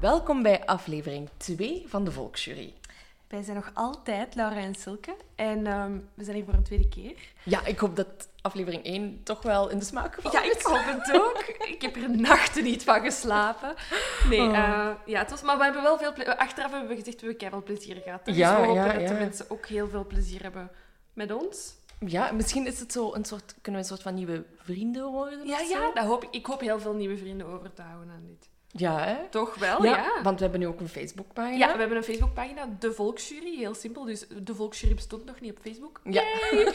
Welkom bij aflevering 2 van de Volksjury. Wij zijn nog altijd Laura en Silke en ehm, we zijn hier voor een tweede keer. Ja, ik hoop dat aflevering 1 toch wel in de smaak gevallen Ja, ik hoop het ook. ik heb er nachten niet van geslapen. Nee, Oh. eh, ja, het was, maar we hebben wel veel ple- Achteraf hebben we gezegd, we hebben keihard plezier gehad. Dus Ja, we hopen ja, dat de mensen ook heel veel plezier hebben met ons. Ja, misschien is het zo een soort, kunnen we een soort van nieuwe vrienden worden Ja, ja, dat hoop ik. Ik hoop heel veel nieuwe vrienden over te houden aan dit. Ja, hè? Toch wel, ja, ja. want we hebben nu ook een Facebookpagina. Ja, we hebben een Facebookpagina, De Volksjury, heel simpel. Dus De Volksjury bestond nog niet op Facebook. Ja.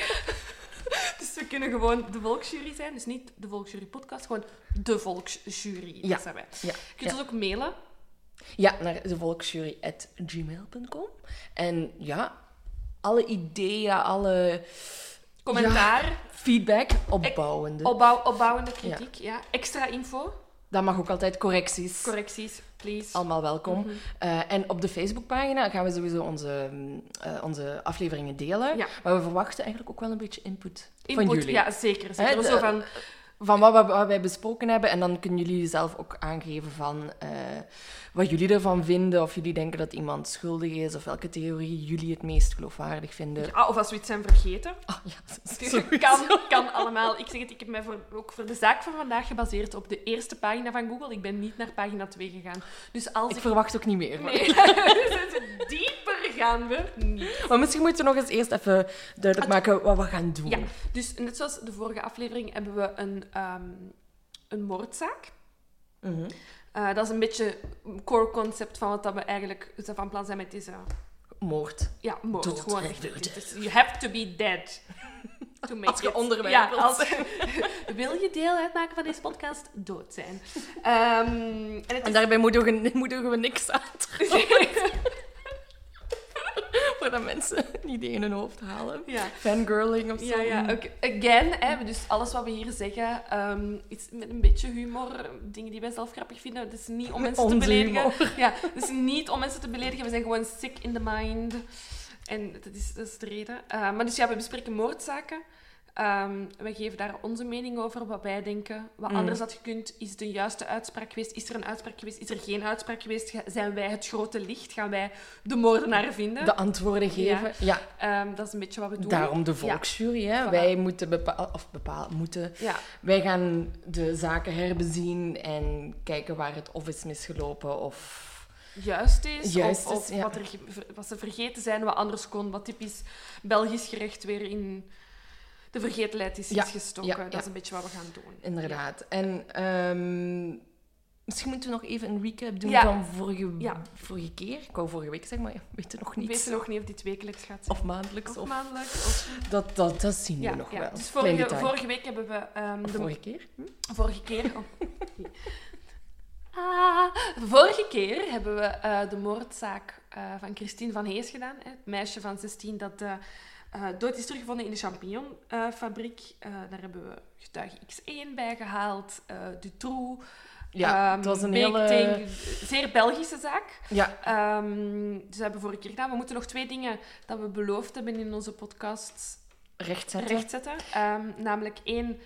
Dus we kunnen gewoon De Volksjury zijn. Dus niet De Volksjury podcast, gewoon De Volksjury. Dat zijn wij. Ja, Je kunt ons ook mailen. Ja, naar devolksjury.gmail.com. En ja, alle ideeën, alle Commentaar, feedback, opbouwende. opbouw, opbouwende kritiek, ja. Extra info, Dat mag ook altijd correcties. correcties, please. Allemaal welkom. Mhm. Eh, en op de Facebookpagina gaan we sowieso onze, mm, eh, onze afleveringen delen. Ja. Maar we verwachten eigenlijk ook wel een beetje input, Input, van jullie. ja, zeker. zeker. De- Zo van, Van wat, wij besproken hebben. En dan kunnen jullie zelf ook aangeven van eh, wat jullie ervan vinden. Of jullie denken dat iemand schuldig is. Of welke theorie jullie het meest geloofwaardig vinden. ja, of als we iets zijn vergeten. Ah, ja, kan, kan allemaal. Ik zeg het, ik heb mij voor, ook voor de zaak van vandaag gebaseerd op de eerste pagina van Google. Ik ben niet naar pagina 2 gegaan. Dus als Ik ik... verwacht ook niet meer. Nee, dus dieper gaan we niet. Maar misschien moeten we nog eens eerst even duidelijk maken wat we gaan doen. Ja, dus net zoals de vorige aflevering hebben we een, ehm, een moordzaak. Mhm. Eh, dat is een beetje een core concept van wat dat we eigenlijk van plan zijn met deze... Moord. Ja, moord. Dood, gewoon. echt. Het is- you have to be dead. To make Als je onderwerp ja, als, Wil je deel uitmaken van deze podcast? Dood zijn. Ehm, en het is... daarbij moedigen we, moedigen we niks aan. Voordat mensen niet in hun hoofd halen. Ja. Fangirling of zo. Ja, ja. ook- Again, hè, dus alles wat we hier zeggen ehm, is met een beetje humor. Dingen die wij zelf grappig vinden. Het is niet om mensen te beledigen. humor. Ja, het is niet om mensen te beledigen. We zijn gewoon sick in the mind. En dat is, dat is de reden. Eh, maar dus ja, we bespreken moordzaken. Ehm wij geven daar onze mening over, wat wij denken. Wat Mm. anders had gekund. Is het een juiste uitspraak geweest? Is er een uitspraak geweest? Is er geen uitspraak geweest? Zijn wij het grote licht? Gaan wij de moordenaar vinden? De antwoorden geven. Ja. Ehm, dat is een beetje wat we doen. Daarom de volksjury. Hè. Voilà. Wij moeten bepalen, of bepalen, moeten. Ja, Wij gaan de zaken herbezien en kijken waar het of is misgelopen of... juist is. Juist of is, of ja. wat, er, wat ze vergeten zijn, wat anders kon. Wat typisch Belgisch gerecht weer in de vergetelheid is, is gestoken. Dat is een beetje wat we gaan doen. Inderdaad. En ehm, misschien moeten we nog even een recap doen van vorige, vorige keer. Ik wou vorige week zeggen, maar we weten nog niet. weet nog niet of dit wekelijks gaat zijn. Of maandelijks. Of Of, maandelijks. Of... dat, dat, dat zien we nog wel. Dus vorige, vorige week hebben we... ehm, de, Vorige keer? Hm? vorige keer... oh. Ah, vorige keer hebben we eh, de moordzaak eh, van Christine van Hees gedaan. Hè, het meisje van 16 dat eh, eh, dood is teruggevonden in de champignonfabriek. Eh daar hebben we getuige X1 bij gehaald. eh Dutroux. Ja, ehm, het was een Beekting. hele... Zeer Belgische zaak. Ja, Ehm, dus dat hebben we vorige keer gedaan. We moeten nog twee dingen dat we beloofd hebben in onze podcast rechtzetten. rechtzetten. Ehm, namelijk één,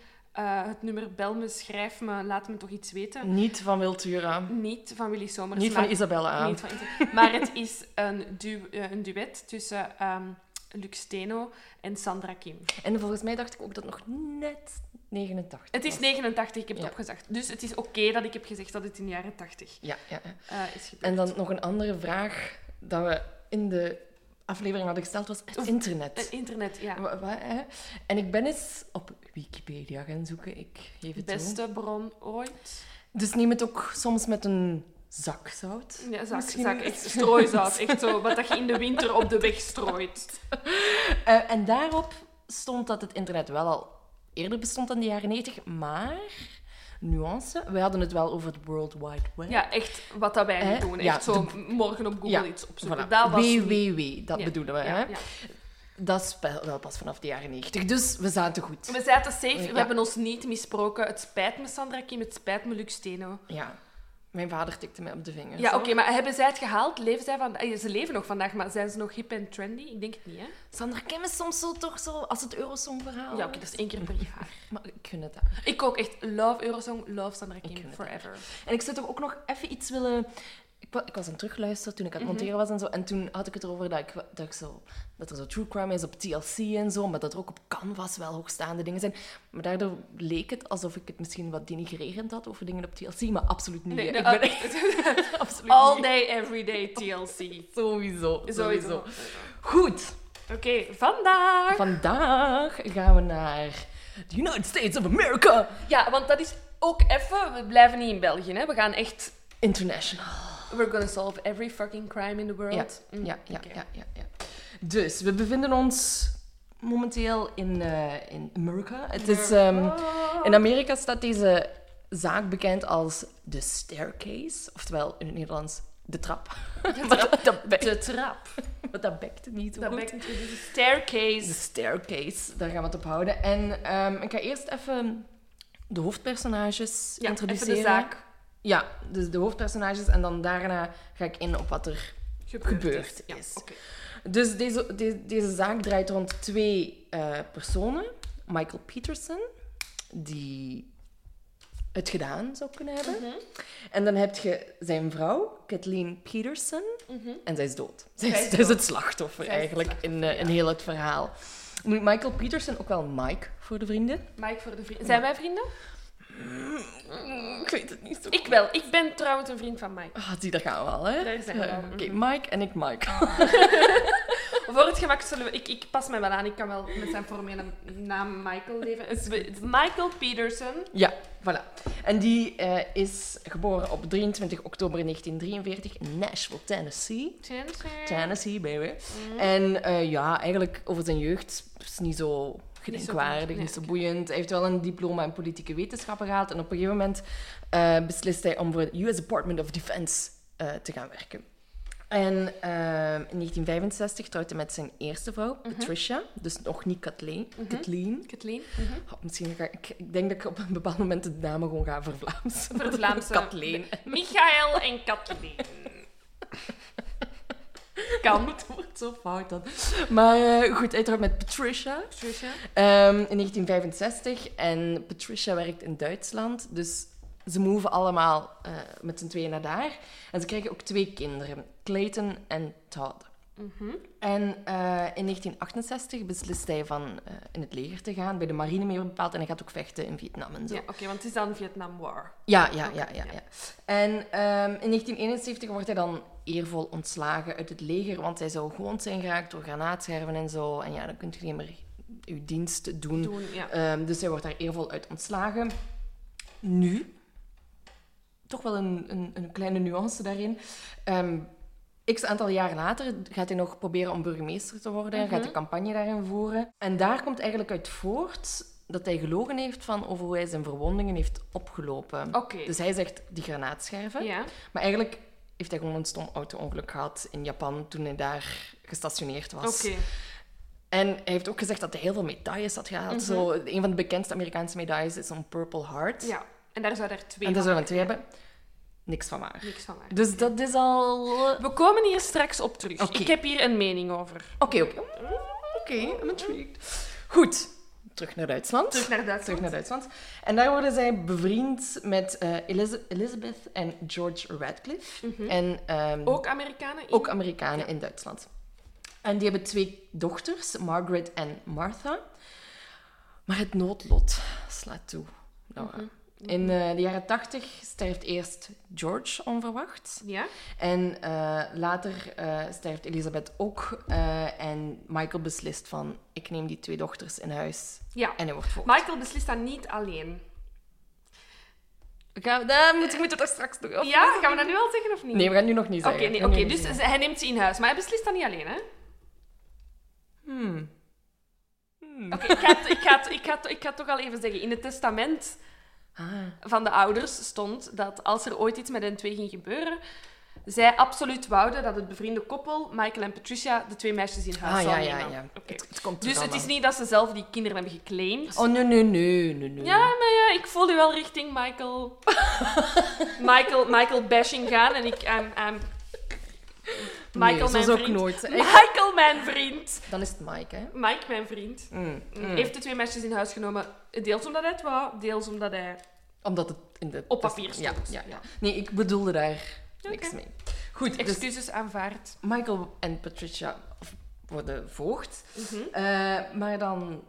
het nummer bel me, schrijf me, laat me toch iets weten. Niet van Wiltura. Niet van Willy Somers. Niet maar- van Isabelle aan. niet van. Maar het is een, du een duet tussen ehm Lux Steno en Sandra Kim. En volgens mij dacht ik ook dat nog net 89 Het is was. 89, ik heb het Ja. opgezegd. Dus het is oké dat ik heb gezegd dat het in de jaren 80 Ja, ja. eh, is gebeurd. En dan nog een andere vraag dat we in de aflevering hadden gesteld was het internet. Het internet, ja. Wa- wa- hè? En ik ben eens op Wikipedia gaan zoeken. Ik geef het toe. Beste bron ooit. Dus neem het ook soms met een zak zout. Ja, zak, echt strooizout. Echt zo, wat dat je in de winter op de weg strooit. Eh, en daarop stond dat het internet wel al eerder bestond dan de jaren 90, maar nuance. We hadden het wel over het World Wide Web. Ja, echt wat dat wij doen. Ja, Echt zo morgen op Google Ja, iets opzoeken. Voilà. Dat was WWW, dat Ja, bedoelen we. hè? Dat is wel pas vanaf de jaren 90. Dus we zaten goed. We zaten safe, we hebben ons niet misproken. Het spijt me, Sandra Kim, het spijt me, Lux Steno. Ja. Mijn vader tikte mij op de vingers. Ja, oké, maar hebben zij het gehaald? Leven zij van... eh, Ze leven nog vandaag, maar zijn ze nog hip en trendy? Ik denk het niet, hè? Sandra Kim is soms zo toch zo als het Eurosong-verhaal. Ja, oké, dat is één keer per jaar. Maar ik vind het Ik ook echt love Eurosong, love Sandra Kim, forever. En ik zou toch ook nog even iets willen... Ik, wa- ik was aan het terugluisteren toen ik aan het monteren was en zo. En toen had ik het erover dat, ik, dat, ik zo, dat er zo true crime is op TLC en zo. Maar dat er ook op Canvas wel hoogstaande dingen zijn. Maar daardoor leek het alsof ik het misschien wat denigrerend had over dingen op TLC. Maar absoluut niet. Nee, de- ik ben echt absoluut All niet. day, every day TLC. Sowieso. Sowieso. Goed. Oké, vandaag. Vandaag gaan we naar the United States of America. Ja, want dat is ook even... We blijven niet in België, hè. We gaan echt... International. We're gonna solve every fucking crime in the world. Ja, Mm, ja, ja, ja, ja. Dus we bevinden ons momenteel in, eh, in Amerika. Het is, ehm, in Amerika staat deze zaak bekend als de staircase, oftewel in het Nederlands de trap. Dat, dat, bekt- De trap. maar dat bekte niet Dat goed. dus de staircase. De staircase, daar gaan we het op houden. En ehm, ik ga eerst even de hoofdpersonages Ja, introduceren. even de zaak Ja, dus de hoofdpersonages. En dan daarna ga ik in op wat er gebeurd, gebeurd Ja, is. Dus deze, de- deze zaak draait rond twee eh, personen. Michael Peterson, die het gedaan zou kunnen hebben. Mhm. En dan heb je zijn vrouw, Kathleen Peterson, Mhm. en zij is dood. Zij Zij is, het slachtoffer Zij is het eigenlijk in, eh, in heel het verhaal. Moet Michael Peterson, ook wel Mike voor de vrienden. Mike voor de vrienden. Zijn wij vrienden? Ik weet het niet zo Ik wel. Ik ben trouwens een vriend van Mike. Ah, zie, daar gaan we al, hè? Daar zijn we Ja, al. Oké, Mhm. Mike en ik Mike. Voor het gemak zullen we... Ik, ik pas mij wel aan. Ik kan wel met zijn formele naam Michael leven. Michael Peterson. Ja, voilà. En die eh, is geboren op 23 oktober 1943 in Nashville, Tennessee. Tennessee, baby. Mhm. En eh, ja, eigenlijk over zijn jeugd is niet zo gedenkwaardig, niet zo oké. boeiend. Hij heeft wel een diploma in politieke wetenschappen gehaald. En op een gegeven moment eh, beslist hij om voor het US Department of Defense eh, te gaan werken. En eh, in 1965 trouwde hij met zijn eerste vrouw, Mhm. Patricia. Dus nog niet Kathleen. Kathleen. Kathleen. Oh, misschien ga ik, ik denk dat ik op een bepaald moment de namen gewoon ga vervlaamsen. Vervlaamsen. Kathleen. Michael en Kathleen. Kan. Het wordt zo fout dan. Maar eh, goed, trouwt met Patricia. Patricia. Ehm, in 1965. En Patricia werkt in Duitsland. Dus ze moven allemaal eh, met z'n tweeën naar daar. En ze krijgen ook twee kinderen. Clayton en Todd. Mhm. En eh, in 1968 beslist hij van eh, in het leger te gaan. Bij de marine meer bepaald. En hij gaat ook vechten in Vietnam en zo. Ja, oké, want het is dan Vietnam War. Ja, ja, ja, ja, ja. ja. En ehm, in 1971 wordt hij dan eervol ontslagen uit het leger, want hij zou gewond zijn geraakt door granaatscherven en zo. En ja, dan kunt je niet meer uw dienst doen. Doen, ja. Ehm, dus hij wordt daar eervol uit ontslagen. Nu, toch wel een, een, een kleine nuance daarin. Ehm X aantal jaar later gaat hij nog proberen om burgemeester te worden. Mhm. Gaat de campagne daarin voeren. En daar komt eigenlijk uit voort dat hij gelogen heeft van over hoe hij zijn verwondingen heeft opgelopen. Oké. Dus hij zegt die granaatscherven. Ja. Maar eigenlijk heeft hij gewoon een stom auto-ongeluk gehad in Japan toen hij daar gestationeerd was. Oké. En hij heeft ook gezegd dat hij heel veel medailles had gehaald. Mhm. Zo, een van de bekendste Amerikaanse medailles is een Purple Heart. Ja. En daar zou er twee en daar zouden we twee hebben. Niks van waar. Niks van waar. Dus dat is al... Oké, We komen hier straks op terug. Oké. Ik heb hier een mening over. oké. Oké, I'm intrigued. Goed. terug naar Duitsland. Terug naar Duitsland. Terug naar Duitsland. En daar worden zij bevriend met eh, Eliza- Elizabeth en George Radcliffe. En ehm, Ook Amerikanen? in- ook Amerikanen in Duitsland. En die hebben twee dochters, Margaret en Martha. Maar het noodlot slaat toe. Laura. Mhm. In eh, de jaren tachtig sterft eerst George onverwacht. Ja? En eh, later eh, sterft Elisabeth ook. en Michael beslist van, ik neem die twee dochters in huis. Ja. En hij wordt voogd. Michael beslist dat niet alleen. Gaan we- Dat moet, moeten we toch straks doen? of- Ja, gaan we dat nu al zeggen of niet? Nee, we gaan nu nog niet Oké, zeggen. nee, oké, nog dus zeggen. hij neemt ze in huis. Maar hij beslist dat niet alleen, hè? Hmm. Oké, ik, ga het- ik, ik, het- ik ga het toch al even zeggen. In het testament Ah. van de ouders stond dat als er ooit iets met hen twee ging gebeuren, zij absoluut wouden dat het bevriende koppel, Michael en Patricia, de twee meisjes in huis Ah, zou ja, nemen. ja. Oké. Het, het komt Dus het is niet dat ze zelf die kinderen hebben geclaimd. Oh, nee, nee, nee, nee, nee. Ja, maar ja, ik voel u wel richting Michael. Michael, Michael bashing gaan en ik. I'm Michael, nee, mijn zo is ook vriend. nooit. Michael, mijn vriend. Dan is het Mike, hè? Mike, mijn vriend. Mm, mm. Heeft de twee meisjes in huis genomen. Deels omdat hij het wou, deels omdat hij... Omdat het in de... Op papier Ja, stond. ja, ja. Nee, ik bedoelde daar niks mee. Goed, dus Excuses aanvaard. Michael en Patricia worden voogd. Mhm. Eh, maar dan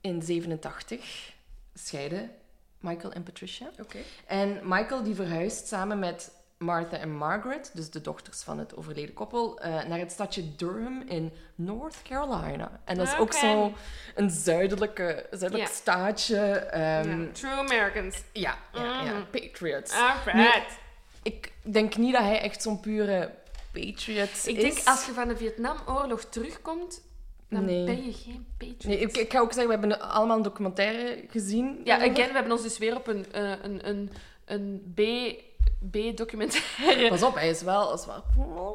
in 87 scheiden Michael en Patricia. Oké. En Michael die verhuist samen met Martha en Margaret, dus de dochters van het overleden koppel, eh, naar het stadje Durham in North Carolina. En dat is ook Oké. zo een zuidelijke, zuidelijk Ja. staatje. ehm, True Americans. ja, ja, ja, Mhm. Patriots. Alright. Ik denk niet dat hij echt zo'n pure patriot Ik is. denk, als je van de Vietnamoorlog terugkomt, dan Nee. ben je geen patriot. Nee, ik, ik ga ook zeggen, we hebben allemaal een documentaire gezien. Ja, again, we hebben ons dus weer op een, eh, een, een, een B, B-documentaire... Pas op, hij is wel, is wel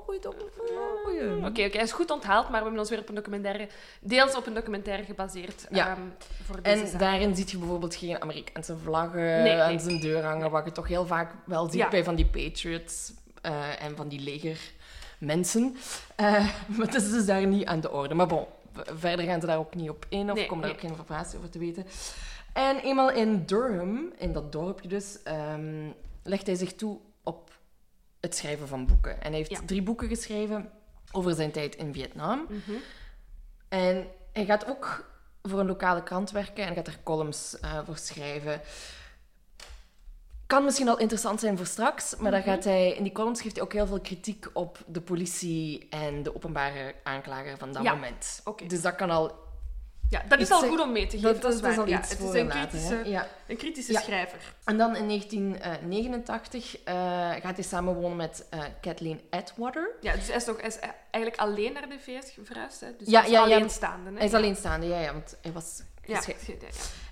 goeie documentaire. Oké, oké, hij is goed onthaald, maar we hebben ons weer op een documentaire... Deels op een documentaire gebaseerd. Ja. ehm, voor deze En zaak. daarin zie je bijvoorbeeld geen Amerikaanse vlaggen Nee, aan zijn deur hangen, wat je toch heel vaak wel ziet Ja. bij van die patriots eh, en van die legermensen. Eh maar het is dus daar niet aan de orde. Maar bon, verder gaan ze daar ook niet op in, of Nee, komen daar ook geen informatie over te weten. En eenmaal in Durham, in dat dorpje dus, ehm, legt hij zich toe op het schrijven van boeken. En hij heeft Ja. drie boeken geschreven over zijn tijd in Vietnam. Mhm. En hij gaat ook voor een lokale krant werken en gaat er columns eh, voor schrijven. Kan misschien al interessant zijn voor straks, maar dan gaat hij, in die columns geeft hij ook heel veel kritiek op de politie en de openbare aanklager van dat Ja, moment. Dus dat kan al. Ja, dat is al goed om mee te geven. Dat, dat is al Ja, iets het voor is en een later, kritische, Ja. een kritische Ja. schrijver. En dan in 1989 eh, gaat hij samenwonen met eh, Kathleen Atwater. Ja, dus hij is, nog, hij is eigenlijk alleen naar de VS verhuisd. Hè? Dus Ja, hij is alleenstaande. Hè? Hij is alleenstaande, ja, ja, want hij was gescheiden.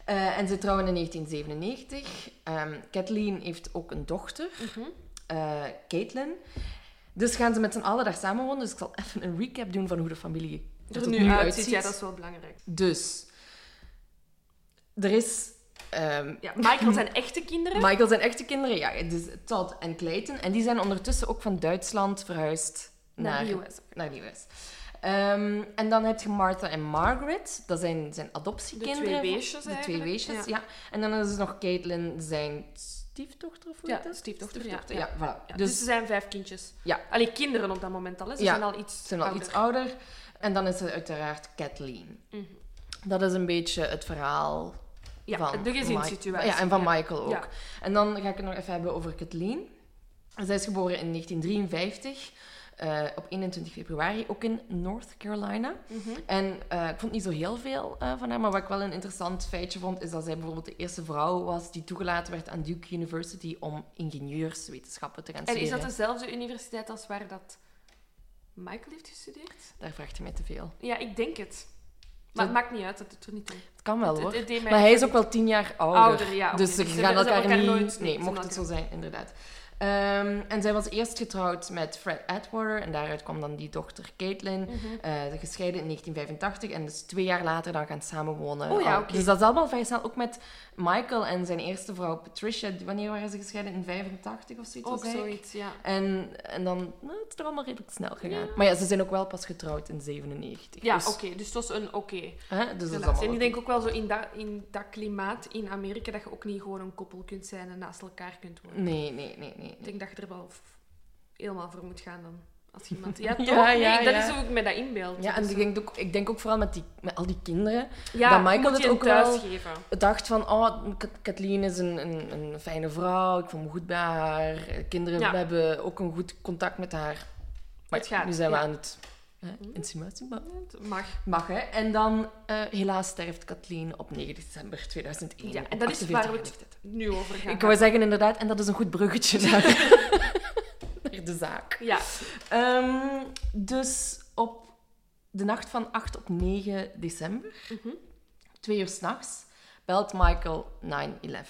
Eh, en ze trouwen in 1997. Ehm Kathleen heeft ook een dochter, Mhm. eh Caitlin. Dus gaan ze met z'n allen daar samenwonen. Dus ik zal even een recap doen van hoe de familie er Er nu, nu uitziet, uitziet. ja, dat is wel belangrijk. Dus, er is... ehm, Ja, Michael zijn echte kinderen. Michael zijn echte kinderen, ja, dus Todd en Clayton. En die zijn ondertussen ook van Duitsland verhuisd Naar naar, de US. Naar de US. Ehm, en dan heb je Martha en Margaret. Dat zijn zijn De adoptiekinderen. twee weesjes De twee weesjes, Ja. ja. En dan is er nog Caitlin, zijn stiefdochter, of hoe Ja, heet dat? stiefdochter, ja, Ja, voilà. Dus, dus er zijn vijf kindjes. Ja. Allee, kinderen op dat moment al. Hè. Ze Ja, zijn al iets ze zijn al ouder. iets ouder. En dan is er uiteraard Kathleen. Mhm. Dat is een beetje het verhaal Ja, van de gezinssituatie. Ja, en van ja. Michael ook. Ja. En dan ga ik het nog even hebben over Kathleen. Zij is geboren in 1953, eh, op 21 februari, ook in North Carolina. Mhm. En eh, ik vond niet zo heel veel eh, van haar, maar wat ik wel een interessant feitje vond, is dat zij bijvoorbeeld de eerste vrouw was die toegelaten werd aan Duke University om ingenieurswetenschappen te gaan En is studeren. dat dezelfde universiteit als waar dat Michael heeft gestudeerd? Daar vraagt je mij te veel. Ja, ik denk het. Maar het maakt niet uit, dat doet er niet toe. Het kan wel Het- hoor. het maar hij is ook wel tien jaar ouder. Ouder, ja. oké. Dus ze Dus gaan elkaar, niet... nooit- nee, mocht het zo zijn, inderdaad. Ehm, en zij was eerst getrouwd met Fred Atwater en daaruit kwam dan die dochter Caitlin, Mhm. eh, gescheiden in 1985 en dus twee jaar later dan gaan samenwonen. Oh ja, oké. Dus dat is allemaal vrij snel. Ook met Michael en zijn eerste vrouw Patricia. Wanneer waren ze gescheiden? In 85 of zoiets? Ook zoiets, ja. En, en dan, nou, het is er allemaal redelijk snel gegaan. Maar ja, ze zijn ook wel pas getrouwd in 97. Ja, dus, oké. Dus dat is een oké hè, dus dat is En ik denk ook wel zo in dat, in dat klimaat in Amerika dat je ook niet gewoon een koppel kunt zijn en naast elkaar kunt wonen. Nee, nee, nee, nee. Ik denk dat je er wel helemaal voor moet gaan dan. Als iemand... Ja, toch? Ja, Nee, ja, dat is hoe ik me dat inbeeld. Ja, en Dus, ik denk, ook, ik denk ook vooral met, die, met al die kinderen. ja, dat Michael het ook wel- geven. dacht van, oh, Ka- Kathleen is een, een, een fijne vrouw, ik voel me goed bij haar. Kinderen we hebben ook een goed contact met haar. Maar Het gaat, nu zijn we aan het hè, insinuatie, maar Het mag. mag hè. En dan, eh, helaas sterft Kathleen op 9 december 2001. Ja, en dat is 48 waar we het nu over gaan. Ik wou zeggen inderdaad, en dat is een goed bruggetje naar de zaak. Ja, Ehm, dus op de nacht van 8 op 9 december, Mhm. twee uur s'nachts, belt Michael 911.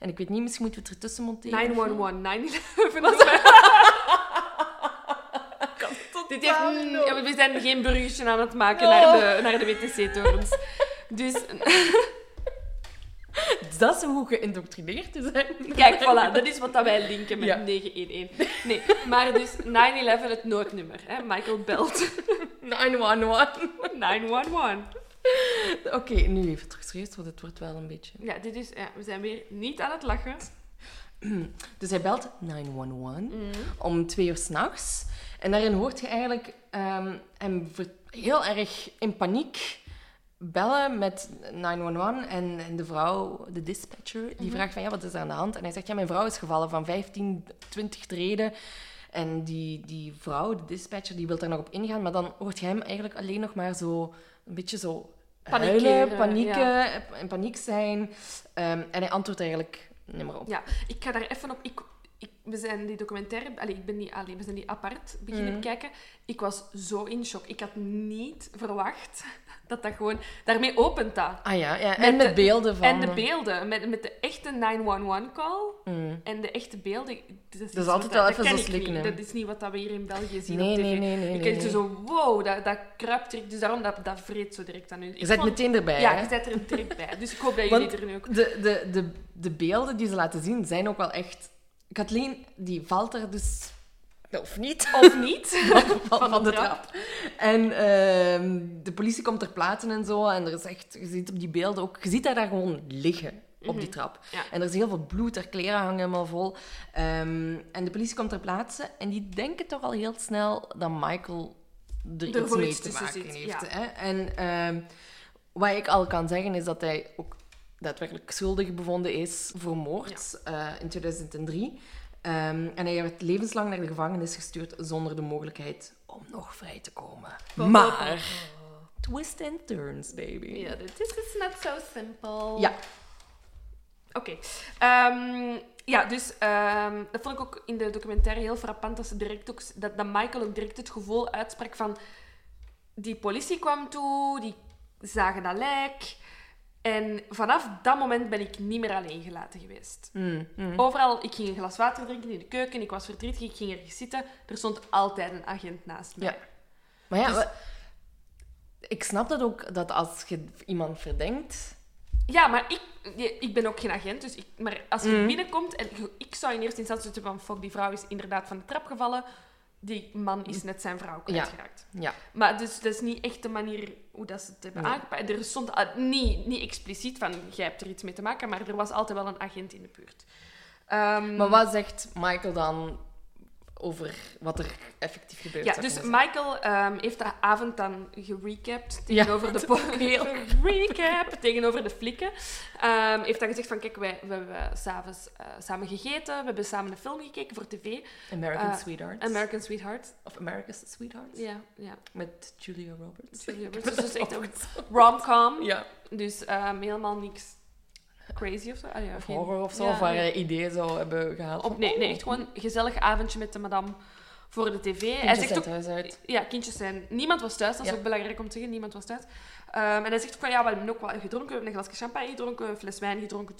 En ik weet niet, misschien moeten we het ertussen monteren. 911, 911. dat is- Dit heeft, ja, we zijn geen bruggetje aan het maken naar de, naar de WTC-torens. Dus, Dat is hoe geïndoctrineerd te zijn. kijk, voilà, dat is wat dat wij linken met Ja. 911. Nee, maar dus 911, het noodnummer. Hè? Michael belt 911. 911. Oké, nu even terug serieus, want het wordt wel een beetje... Ja, dit is, ja, we zijn weer niet aan het lachen. Dus hij belt 911 Mhm. om twee uur s'nachts. En daarin hoort je eigenlijk ehm, hem heel erg in paniek bellen met 911. En, en de vrouw, de dispatcher, die vraagt van ja, wat is er aan de hand? En hij zegt ja, mijn vrouw is gevallen van 15, 20 treden. En die, die vrouw, de dispatcher, die wil daar nog op ingaan. Maar dan hoort je hem eigenlijk alleen nog maar zo een beetje zo huilen, panieken, ja. in paniek zijn. Ehm, en hij antwoordt eigenlijk niet meer op. Ja, ik ga daar even op. Ik, we zijn die documentaire, allee, ik ben die, allee, we zijn die apart beginnen Mhm. bekijken. Ik was zo in shock. Ik had niet verwacht dat dat gewoon daarmee opent. Dat. Ah ja, ja. en Met met de- beelden van... En de beelden, met, met de echte 911-call Mm. en de echte beelden. Dat is, altijd wel even zo ik slikken, niet. Dat is niet wat dat we hier in België zien Nee, op tv. nee, nee, nee, Ik nee, zo, wow, dat, dat kruipt direct. Dus daarom, dat, dat vreet zo direct aan u. Je vond- meteen erbij, Ja, hè? je zet er een direct bij. Dus ik hoop dat Want- jullie er nu ook... De, de, de, de beelden die ze laten zien zijn ook wel echt... Kathleen, die valt er dus... Of niet. Of niet. van, van de trap. En ehm, de politie komt ter plaatse en zo. En er is echt... Je ziet op die beelden ook... Je ziet haar daar gewoon liggen. Op die trap. Ja. En er is heel veel bloed, haar kleren hangen helemaal vol. Ehm, en de politie komt ter plaatse en die denken toch al heel snel dat Michael er iets voor mee iets te maken heeft. ja. Hè? En ehm, wat ik al kan zeggen is dat hij ook daadwerkelijk schuldig bevonden is voor moord eh, in 2003. Ehm, en hij werd levenslang naar de gevangenis gestuurd zonder de mogelijkheid om nog vrij te komen. Maar... Twist and turns, baby. Ja, dit is not so simple. Ja. Oké. Ehm, ja, dus ehm, dat vond ik ook in de documentaire heel frappant dat, ze direct ook, dat, dat Michael ook direct het gevoel uitsprak van... Die politie kwam toe, die zagen dat lijk. En vanaf dat moment ben ik niet meer alleen gelaten geweest. Mm, mm. Overal, ik ging een glas water drinken in de keuken, ik was verdrietig, ik ging ergens zitten. Er stond altijd een agent naast mij. Ja. Maar ja, Dus- we- ik snap dat ook, dat als je iemand verdenkt... Ja, maar ik, ik ben ook geen agent. Dus ik, maar als je Mhm. binnenkomt en ik zou in eerste instantie zeggen van fuck, die vrouw is inderdaad van de trap gevallen. Die man is net zijn vrouw kwijtgeraakt. Ja. Maar dus dat is niet echt de manier hoe dat ze het hebben Nee. aangepakt. Er stond niet, niet expliciet van jij hebt er iets mee te maken, maar er was altijd wel een agent in de buurt. Ehm, Maar wat zegt Michael dan over wat er effectief gebeurt? Ja, dus Michael ehm, heeft de avond dan gerecapt tegenover de po- heel- recap tegenover de flikken. Ehm, heeft dan gezegd van kijk, wij, we hebben s'avonds eh samen gegeten, we hebben samen een film gekeken voor tv. American eh, Sweethearts. American Sweetheart. Of America's Sweethearts. Ja, ja. Met Julia Roberts. Julia Roberts. Dus echt een rom-com. Ja. Dus ehm, helemaal niks crazy of zo. Ah, ja, Of geen- horror of zo, ja, of waar nee. hij ideeën zou hebben gehaald. Op, nee, nee, echt gewoon een gezellig avondje met de madame voor de tv. hij Kindjes zegt zijn ook... thuis uit. Ja, kindjes zijn... Niemand was thuis, dat is Ja. ook belangrijk om te zeggen. Niemand was thuis. Ehm, en hij zegt ook van, ja, we hebben ook wat gedronken. We hebben een glasje champagne gedronken, een fles wijn gedronken.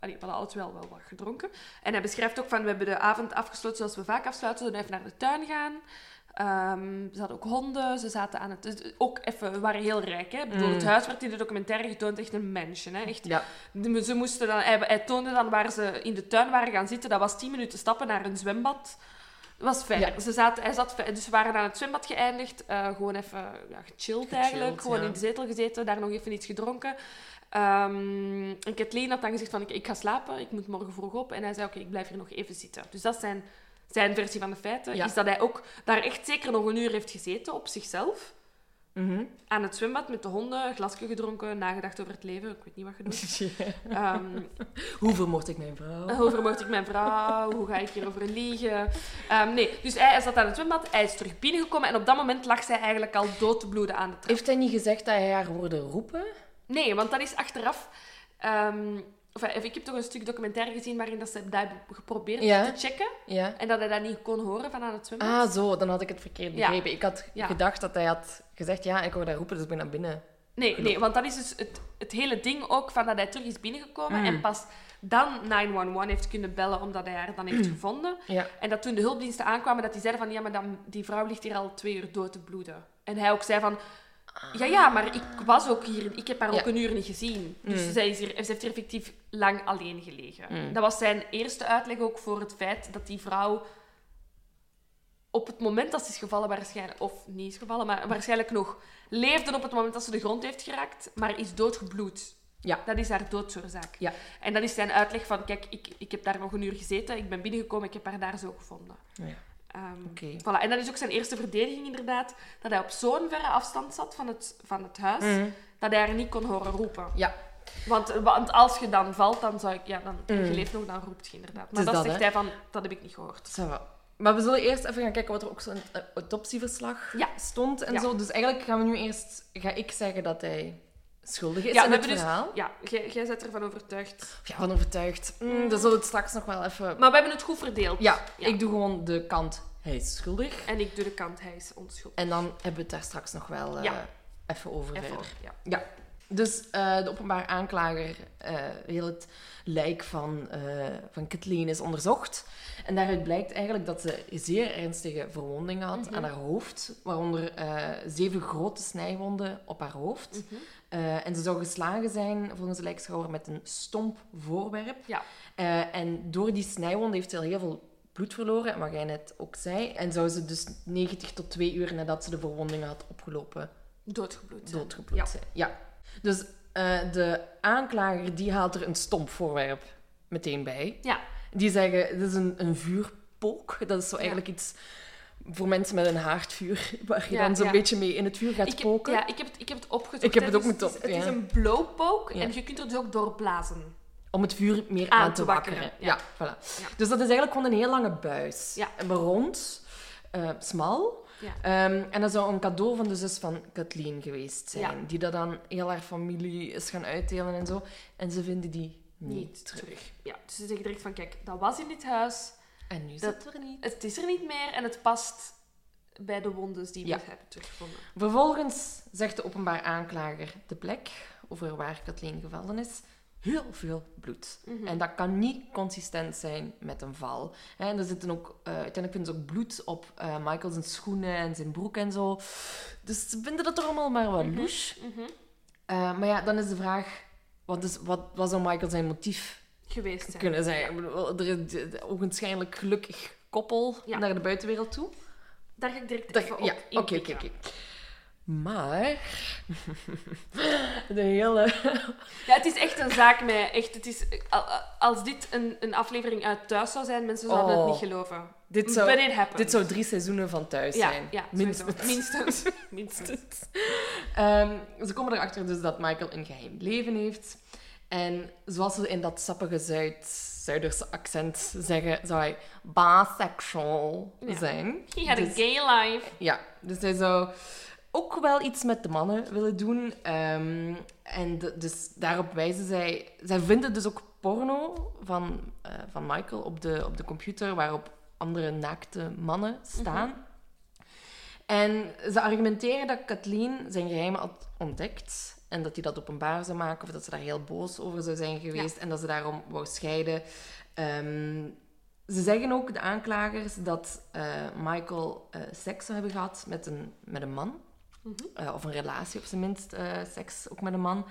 Allee, we hadden altijd wel, wel wat gedronken. En hij beschrijft ook van, we hebben de avond afgesloten zoals we vaak afsluiten. We even naar de tuin gaan. Ehm, ze hadden ook honden, ze zaten aan het... dus ook even, we waren heel rijk, hè. Ik bedoel, Mm. Het huis werd in de documentaire getoond echt een mansion, hè. Echt, Ja. Ze moesten dan, hij, hij toonde dan waar ze in de tuin waren gaan zitten. Dat was 10 minuten stappen naar een zwembad. Dat was ver. Ja. Ze zaten, hij zat. Dus we waren aan het zwembad geëindigd. eh, gewoon even ja, gechilled eigenlijk. Gewoon ja. in de zetel gezeten. Daar nog even iets gedronken. Ehm, en Kathleen had dan gezegd van, ik, ik ga slapen. Ik moet morgen vroeg op. En hij zei, oké, ik blijf hier nog even zitten. Dus dat zijn, zijn versie van de feiten. Ja. Is dat hij ook daar echt zeker nog een uur heeft gezeten op zichzelf. Mhm. Aan het zwembad met de honden. Glasje gedronken. Nagedacht over het leven. Ik weet niet wat gedaan. Ehm, Hoe vermoord ik mijn vrouw? hoe vermoord ik mijn vrouw? Hoe ga ik hierover liegen? Ehm, nee, dus hij zat aan het zwembad. Hij is terug binnengekomen. En op dat moment lag zij eigenlijk al dood te bloeden aan de trap. Heeft hij niet gezegd dat hij haar hoorde roepen? Nee, want dat is achteraf... ehm, eh, ik heb toch een stuk documentaire gezien waarin dat ze dat hebben geprobeerd Ja. te checken. Ja. En dat hij dat niet kon horen van aan het zwembad. Ah, zo. Dan had ik het verkeerd Ja. begrepen. Ik had gedacht dat hij had gezegd, ja, ik hoorde haar roepen, dus ik ben naar binnen. Nee, nee, want dat is dus het, het hele ding ook van dat hij terug is binnengekomen Mm. en pas dan 911 heeft kunnen bellen omdat hij haar dan heeft gevonden. Ja. En dat toen de hulpdiensten aankwamen, dat die zeiden van ja, maar dan, die vrouw ligt hier al twee uur dood te bloeden. En hij ook zei van ja, ja, maar ik was ook hier, ik heb haar ook een uur niet gezien. Dus Mm. zij is hier, ze heeft hier effectief lang alleen gelegen. Mm. Dat was zijn eerste uitleg ook voor het feit dat die vrouw op het moment dat ze is gevallen waarschijnlijk, of niet is gevallen, maar waarschijnlijk nog leefde op het moment dat ze de grond heeft geraakt, maar is doodgebloed. Ja. Dat is haar doodsoorzaak. Ja. En dat is zijn uitleg van, kijk, ik, ik heb daar nog een uur gezeten, ik ben binnengekomen, ik heb haar daar zo gevonden. Ja. Oké. voilà. En dat is ook zijn eerste verdediging inderdaad, dat hij op zo'n verre afstand zat van het, van het huis, Mhm. dat hij haar niet kon horen roepen. Ja. Want, want als je dan valt, dan zou ik, ja, dan, Mm. je leeft nog, dan roept je inderdaad. Maar dat, dat, zegt hè? hij van, dat heb ik niet gehoord. Va. Maar we zullen eerst even gaan kijken wat er ook zo in het eh, autopsieverslag Ja. stond en Ja. zo. Dus eigenlijk gaan we nu eerst... Ga ik zeggen dat hij schuldig is Ja, in we het hebben dus- verhaal. Ja, jij, bent ervan overtuigd. Ja, van overtuigd. Mm, dan zullen we het straks nog wel even... Maar we hebben het goed verdeeld. Ja, Ja. ik doe gewoon de kant hij is schuldig. En ik doe de kant, hij is onschuldig. En dan hebben we het daar straks nog wel eh, Ja. even over Even, verder. ja. Ja. Dus eh, de openbaar aanklager, eh, heel het lijk van, van Kathleen is onderzocht. En daaruit blijkt eigenlijk dat ze zeer ernstige verwondingen had Mhm. aan haar hoofd. Waaronder zeven grote snijwonden op haar hoofd. Mhm. Eh, en ze zou geslagen zijn, volgens de lijkschouwer, met een stomp voorwerp. Ja. Eh, en door die snijwonden heeft ze al heel veel bloed verloren, en wat jij net ook zei. En zou ze dus 90 tot 2 uur nadat ze de verwondingen had opgelopen, Doodgebloed. zijn. doodgebloed Ja. zijn. Ja. Dus eh, de aanklager die haalt er een stomp voorwerp meteen bij. Ja. Die zeggen, dit is een, een vuurpook. Dat is zo eigenlijk iets voor mensen met een haardvuur, waar je Ja, dan zo'n ja. beetje mee in het vuur gaat Ik heb, ja, ik heb, het, ik heb het opgezocht. Ik heb het ook moeten het is, op- het is een blowpoke Ja. en je kunt er dus ook doorblazen. Om het vuur meer Aan aan, te wakkeren. wakkeren, Ja, voilà. Dus dat is eigenlijk gewoon een heel lange buis. Ja. Rond, eh, smal. Ja. Ehm, en dat zou een cadeau van de zus van Kathleen geweest zijn. Ja. Die dat dan heel haar familie is gaan uitdelen en zo. En ze vinden die niet, Niet terug. terug. Ja, dus ze zeggen direct van, kijk, dat was in dit huis. En nu Dat- het er niet. Het is er niet meer en het past bij de wondes die we Ja. hebben teruggevonden. Vervolgens zegt de openbaar aanklager de plek over waar Kathleen gevallen is. Heel veel bloed. Mhm. En dat kan niet consistent zijn met een val. En er zitten ook, eh, uiteindelijk vinden ze ook bloed op eh Michael zijn schoenen en zijn broek en zo. Dus ze vinden dat toch allemaal maar wat Mhm. louche. Mhm. Eh, maar ja, dan is de vraag, wat, is, wat, wat zou Michael zijn motief Geweest zijn. kunnen zijn? Bedoel, Er is ogenschijnlijk gelukkig koppel Ja. naar de buitenwereld toe. Daar ga ik direct Daar- even op ja, oké, oké, oké. Maar de hele... Ja, het is echt een zaak met... Echt, het is, al- als dit een, een aflevering uit thuis zou zijn, mensen zouden Oh. het niet geloven. Dit zou, dit zou drie seizoenen van thuis ja, zijn. Ja. Minstens. Minstens. Ehm, ze komen erachter dus dat Michael een geheim leven heeft. En zoals ze in dat sappige Zuid Zuiderse accent zeggen, zou hij bisexual Ja. zijn. He had a Dus- gay life. Ja, dus hij zou ook wel iets met de mannen willen doen. Ehm, en de- dus daarop wijzen zij... Zij vinden dus ook porno van, eh, van Michael op de, op de computer, waarop andere naakte mannen staan. En ze argumenteren dat Kathleen zijn geheim had ontdekt. En dat hij dat openbaar zou maken. Of dat ze daar heel boos over zou zijn geweest. En dat ze daarom wou scheiden. Ehm, ze zeggen ook, de aanklagers, dat eh, Michael eh, seks zou hebben gehad met een, met een man. Eh, of een relatie, op zijn minst, seks ook met een man.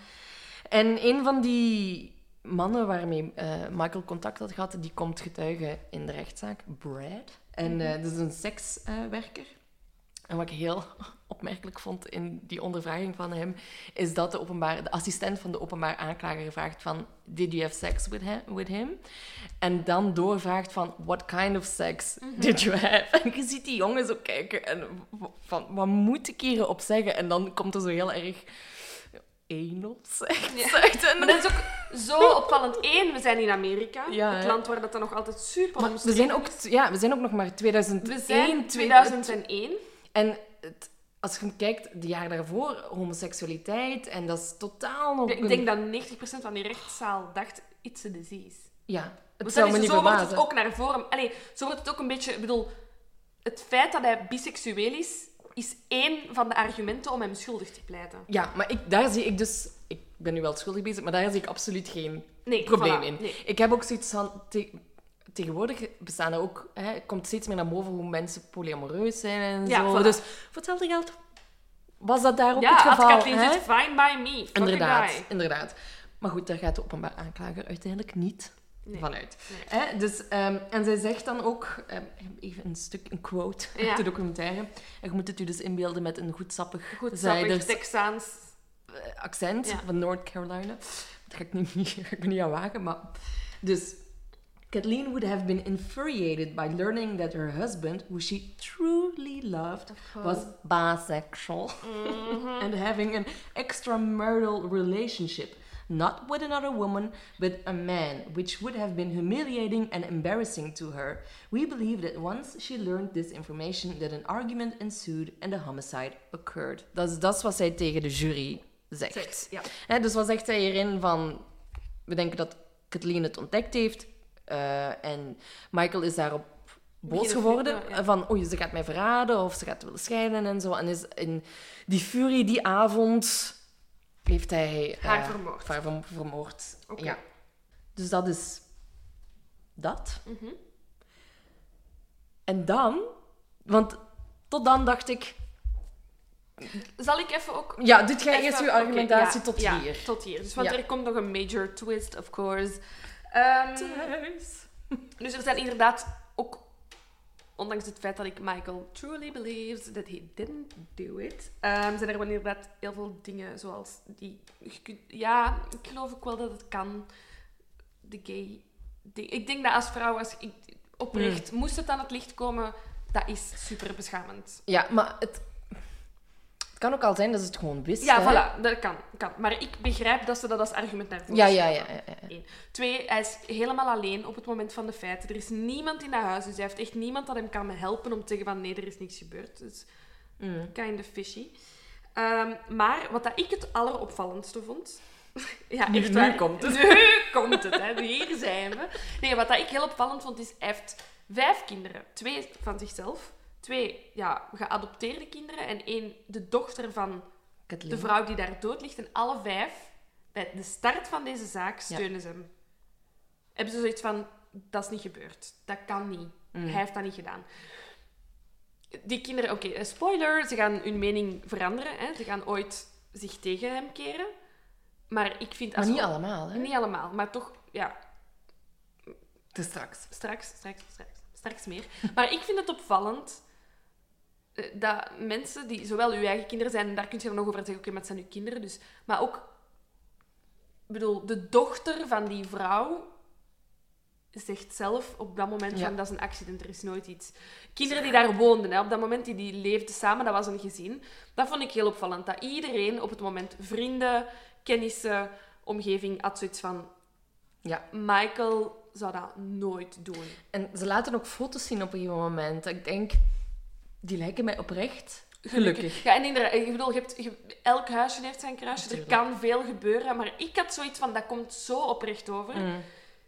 En een van die mannen waarmee Michael contact had gehad, die komt getuigen in de rechtszaak, Brad. En eh, dat is een sekswerker. En wat ik heel opmerkelijk vond in die ondervraging van hem, is dat de, openbaar, de assistent van de openbaar aanklager vraagt van, did you have sex with him? With him? En dan doorvraagt van, what kind of sex did you have? En je ziet die jongen zo kijken en van, wat moet ik hierop zeggen? En dan komt er zo heel erg anal uit. En Maar dat is ook zo opvallend. Eén, we zijn in Amerika. Ja, het land waar dat dan nog altijd super Maar we zijn, ook, ja, we zijn ook nog maar 2001. We zijn 2000. 2001. En het, als je kijkt, de jaren daarvoor, homoseksualiteit, en dat is totaal nog... Ik denk dat 90% van die rechtszaal dacht, it's a disease. Ja, het zou me niet zo wordt het ook naar voren. Allee, zo wordt het ook een beetje... Ik bedoel, het feit dat hij biseksueel is, is één van de argumenten om hem schuldig te pleiten. Ja, maar ik, daar zie ik dus... Ik ben nu wel schuldig bezig, maar daar zie ik absoluut geen Nee, probleem voilà, in. nee. Ik heb ook zoiets van... te- tegenwoordig bestaan er ook... Hè, komt steeds meer naar boven hoe mensen polyamoreus zijn en Ja, zo. voilà. Dus voor hetzelfde geld was dat daar ook Ja, het geval. Kathleen zit, fine by me. Inderdaad, inderdaad. Maar goed, daar gaat de openbaar aanklager uiteindelijk niet Nee. vanuit. Hè, dus, ehm, en zij zegt dan ook, ehm, even een stuk, een quote Ja. uit de documentaire. En je moet het u dus inbeelden met een goed sappig, Goed, sappig, Zijders Texaans. accent Ja. van North Carolina. Dat ga ik, niet, niet, ga ik me niet aan wagen, maar... Dus... Kathleen would have been infuriated by learning that her husband, who she truly loved, was bisexual mm-hmm. and having an extramarital relationship, not with another woman, but a man, which would have been humiliating and embarrassing to her. We believe that once she learned this information, that an argument ensued and a homicide occurred. Dat is, dat is wat zij tegen de jury zegt. Zegt, ja. Hè, dus wat zegt zij hierin van... We denken dat Kathleen het ontdekt heeft. Eh, en Michael is daarop boos geworden. ja. Van, oei, ze gaat mij verraden of ze gaat willen scheiden en zo. En is in die furie die avond heeft hij... Haar eh, vermoord. Haar verm- vermoord, ja. Dus dat is dat. Mhm. En dan... Want tot dan dacht ik... Zal ik even ook... Ja, doet jij eerst uw argumentatie ja, tot ja, hier. tot hier. Dus, want er komt nog een major twist, of course. Thuis. dus er zijn inderdaad ook... Ondanks het feit dat ik Michael truly believes that he didn't do it, ehm, zijn er wel inderdaad heel veel dingen zoals die... je kunt- ja, ik geloof ook wel dat het kan. De gay... ik denk dat als vrouw, als ik, oprecht, moest het aan het licht komen, dat is super beschamend. Ja, maar het... Het kan ook al zijn dat ze het gewoon wist. Ja, hè? voilà, dat kan, kan. Maar ik begrijp dat ze dat als argument naar voren Ja, ja, ja. ja, ja. Eén. Twee, hij is helemaal alleen op het moment van de feiten. Er is niemand in dat huis, dus hij heeft echt niemand dat hem kan helpen om te zeggen van nee, er is niks gebeurd. Dus Mm. kind of fishy. Ehm, maar wat dat ik het alleropvallendste vond... ja, Nu- echt nu waar. komt het. Nu komt het, hè. Hier zijn we. Nee, wat dat ik heel opvallend vond, is hij heeft vijf kinderen. Twee van zichzelf. Twee ja, geadopteerde kinderen. En één, de dochter van Kathleen. de vrouw die daar dood ligt. En alle vijf, bij de start van deze zaak, Ja. steunen ze hem. Hebben ze zoiets van, dat is niet gebeurd. Dat kan niet. Mm. Hij heeft dat niet gedaan. Die kinderen, oké, eh, spoiler, ze gaan hun mening veranderen. Hè. Ze gaan ooit zich tegen hem keren. Maar ik vind... Maar als niet we- allemaal, hè? Niet allemaal, maar toch, ja, Te straks. straks, straks, straks, straks meer. Maar ik vind het opvallend dat mensen die zowel uw eigen kinderen zijn, en daar kun je dan nog over zeggen, oké, maar het zijn uw kinderen, dus, maar ook, ik bedoel, de dochter van die vrouw zegt zelf op dat moment Ja. van, dat is een accident, er is nooit iets. Kinderen die daar woonden, hè, op dat moment die, die leefden samen, dat was een gezin. Dat vond ik heel opvallend, dat iedereen op het moment, vrienden, kennissen, omgeving, had zoiets van, Ja. Michael zou dat nooit doen. En ze laten ook foto's zien op een gegeven moment. Ik denk, die lijken mij oprecht gelukkig. Ja, en inderdaad, ik bedoel, je hebt, je- elk huisje heeft zijn kruisje. Er kan veel gebeuren, maar ik had zoiets van, dat komt zo oprecht over. Mm.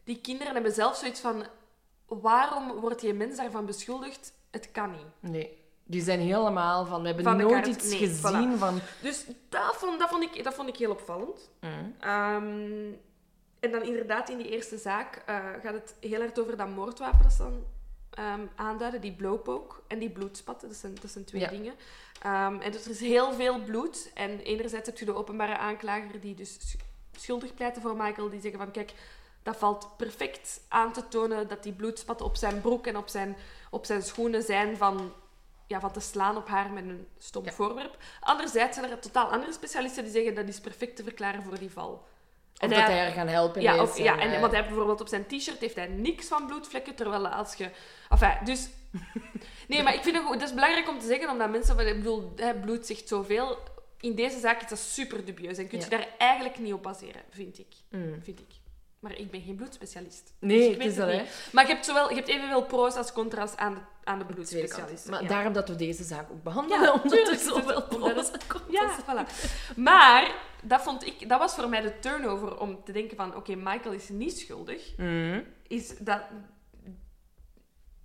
Die kinderen hebben zelf zoiets van, waarom wordt die mens daarvan beschuldigd? Het kan niet. Nee. Die zijn helemaal van, we hebben Van nooit iets nee, gezien voilà. van... Dus dat vond, dat vond, ik, dat vond ik heel opvallend. Ehm, en dan inderdaad in die eerste zaak eh, gaat het heel hard over dat moordwapen dat ze dan ehm, aanduiden. Die blowpoke en die bloedspatten. Dat zijn, dat zijn twee Ja. dingen. Ehm, en dus er is heel veel bloed. En enerzijds heb je de openbare aanklager die dus sch- schuldig pleiten voor Michael. Die zeggen van kijk, dat valt perfect aan te tonen dat die bloedspatten op zijn broek en op zijn, op zijn schoenen zijn van, ja, van te slaan op haar met een stom Ja. voorwerp. Anderzijds zijn er totaal andere specialisten die zeggen dat is perfect te verklaren voor die val. Of dat hij haar gaan helpen ja, is. ja, en, en, eh, want hij bijvoorbeeld op zijn t-shirt heeft hij niks van bloedvlekken, terwijl als je... Enfin, dus... Nee, maar ik vind het, goed- dat is belangrijk om te zeggen, omdat mensen... Ik bedoel, bloed zegt zoveel. In deze zaak is dat super dubieus en kun je Ja. daar eigenlijk niet op baseren, vind ik. mm. Vind ik. Maar ik ben geen bloedspecialist. Nee, dus ik het weet is dat, hè. Maar je hebt, zowel, je hebt evenveel pro's als contra's aan de, aan de bloedspecialisten. Maar ja. daarom dat we deze zaak ook behandelen. Ja, omdat er zoveel pro's komt. Ja, voilà. Maar dat, vond ik, dat was voor mij de turnover om te denken van... Oké, Michael is niet schuldig. Mm. Is dat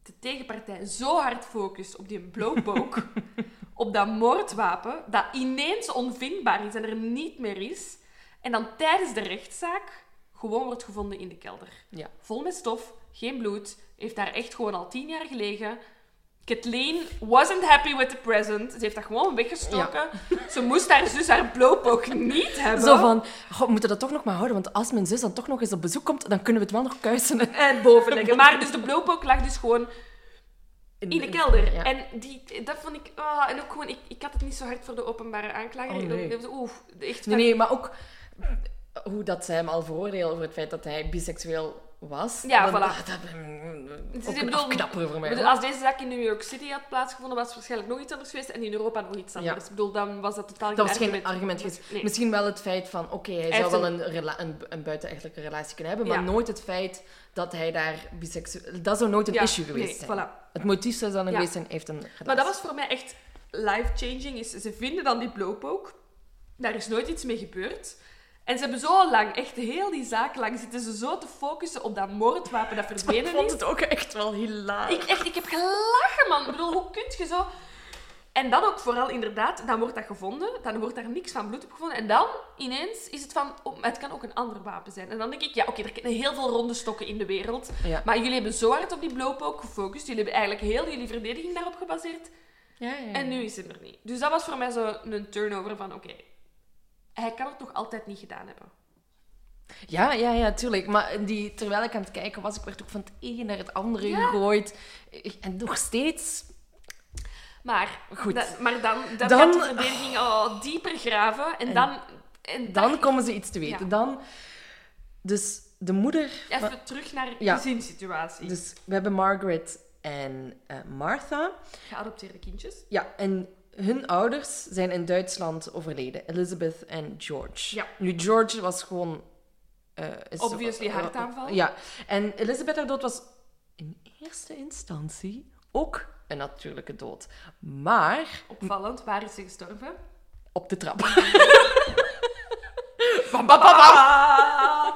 de tegenpartij zo hard focust op die blowpoke, op dat moordwapen, dat ineens onvindbaar is en er niet meer is. En dan tijdens de rechtszaak gewoon wordt gevonden in de kelder. Ja. Vol met stof, geen bloed, heeft daar echt gewoon al tien jaar gelegen. Kathleen wasn't happy with the present. Ze heeft dat gewoon weggestoken. Ze moest haar zus haar blowpoke niet hebben. Zo van, "Goh, we moeten dat toch nog maar houden, want als mijn zus dan toch nog eens op bezoek komt, dan kunnen we het wel nog kuisen. En bovenleggen. Maar dus de blowpoke lag dus gewoon in de kelder. Ja. En die, dat vond ik... ah, en ook gewoon... Ik, ik had het niet zo hard voor de openbare aanklager. Oh, nee. Oeh, echt Nee, nee, maar ook hoe dat zij hem al veroordeelde over het feit dat hij biseksueel was. Ja, voilà. Dat, dat, Dus bedoel, afknapper voor mij. Bedoel, als deze zaak in New York City had plaatsgevonden, was het waarschijnlijk nog iets anders geweest. En in Europa nog iets anders. Ja. Ik bedoel, dan was dat totaal Dat was geen argument geweest. Nee. Misschien wel het feit van, oké, hij, zou wel een- een, rela- een, een buitenechtelijke relatie kunnen hebben, Ja. maar nooit het feit dat hij daar biseksueel... Dat zou nooit een Ja, issue geweest nee, zijn. voilà. Het motief zou dan geweest zijn, heeft een relatie. Maar dat was voor mij echt life-changing. Is, ze vinden dan die blowpoke. Daar is nooit iets mee gebeurd. En ze hebben zo lang, echt heel die zaak lang, zitten ze zo te focussen op dat moordwapen dat Ik verdwenen vond is. het ook echt wel hilarisch. Ik, echt, ik heb gelachen, man. Ik bedoel, hoe kun je zo... En dan ook vooral inderdaad, dan wordt dat gevonden. Dan wordt daar niks van bloed op gevonden. En dan ineens is het van, oh, het kan ook een ander wapen zijn. En dan denk ik, ja, oké, er zijn heel veel ronde stokken in de wereld. Ja. Maar jullie hebben zo hard op die blowpoke gefocust. Jullie hebben eigenlijk heel jullie verdediging daarop gebaseerd. Ja, ja, ja. En nu is het er niet. Dus dat was voor mij zo een turnover van, oké, hij kan het toch altijd niet gedaan hebben. Ja, ja, ja, tuurlijk. Maar die, terwijl ik aan het kijken was, ik werd ook van het een naar het andere Ja. gegooid. En nog steeds... Maar, Goed. maar dan, dan, Dan- gaat de verdediging al dieper graven. En, En dan... En Dan daar- komen ze iets te weten. Ja. Dan... Dus de moeder... van- Even terug naar de Ja. gezinssituatie. Dus we hebben Margaret en eh, Martha. Geadopteerde kindjes. Ja, en hun ouders zijn in Duitsland overleden. Elizabeth en George. Ja. Nu, George was gewoon... is Obviously eh, hartaanval. ja. En Elizabeth haar dood was in eerste instantie ook een natuurlijke dood. Maar Opvallend. Waar is ze gestorven? op de trap. Bam, bam, bam, bam.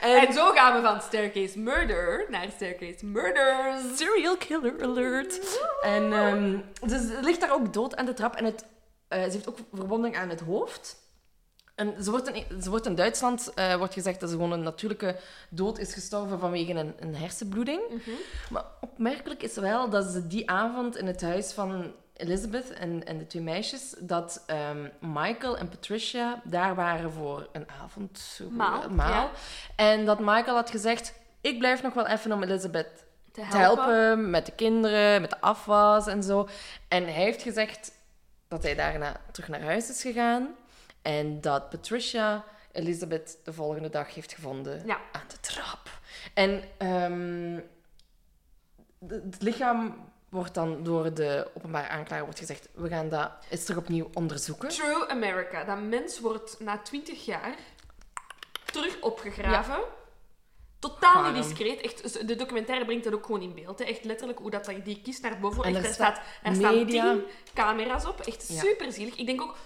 En- En zo gaan we van Staircase Murder naar Staircase Murders. Serial killer alert. En dus ze ligt daar ook dood aan de trap. En het, eh, ze heeft ook verwonding aan het hoofd. En ze wordt in, ze wordt in Duitsland eh, wordt gezegd dat ze gewoon een natuurlijke dood is gestorven vanwege een, een hersenbloeding. Maar opmerkelijk is wel dat ze die avond in het huis van Elizabeth en, en de twee meisjes, dat ehm, Michael en Patricia daar waren voor een avondmaal. Ja. En dat Michael had gezegd, ik blijf nog wel even om Elizabeth Te te helpen met de kinderen, met de afwas en zo. En hij heeft gezegd dat hij daarna terug naar huis is gegaan. En dat Patricia Elizabeth de volgende dag heeft gevonden Ja. aan de trap. En ehm, het lichaam wordt dan door de openbare aanklager wordt gezegd, we gaan dat eens terug opnieuw onderzoeken. True America. Dat mens wordt na 20 jaar terug opgegraven. Totaal niet discreet. Echt, de documentaire brengt dat ook gewoon in beeld. Hè. Echt letterlijk hoe dat, die kist naar boven En echt, er staat er staan media. tien camera's op. Echt Ja. super zielig. Ik denk ook,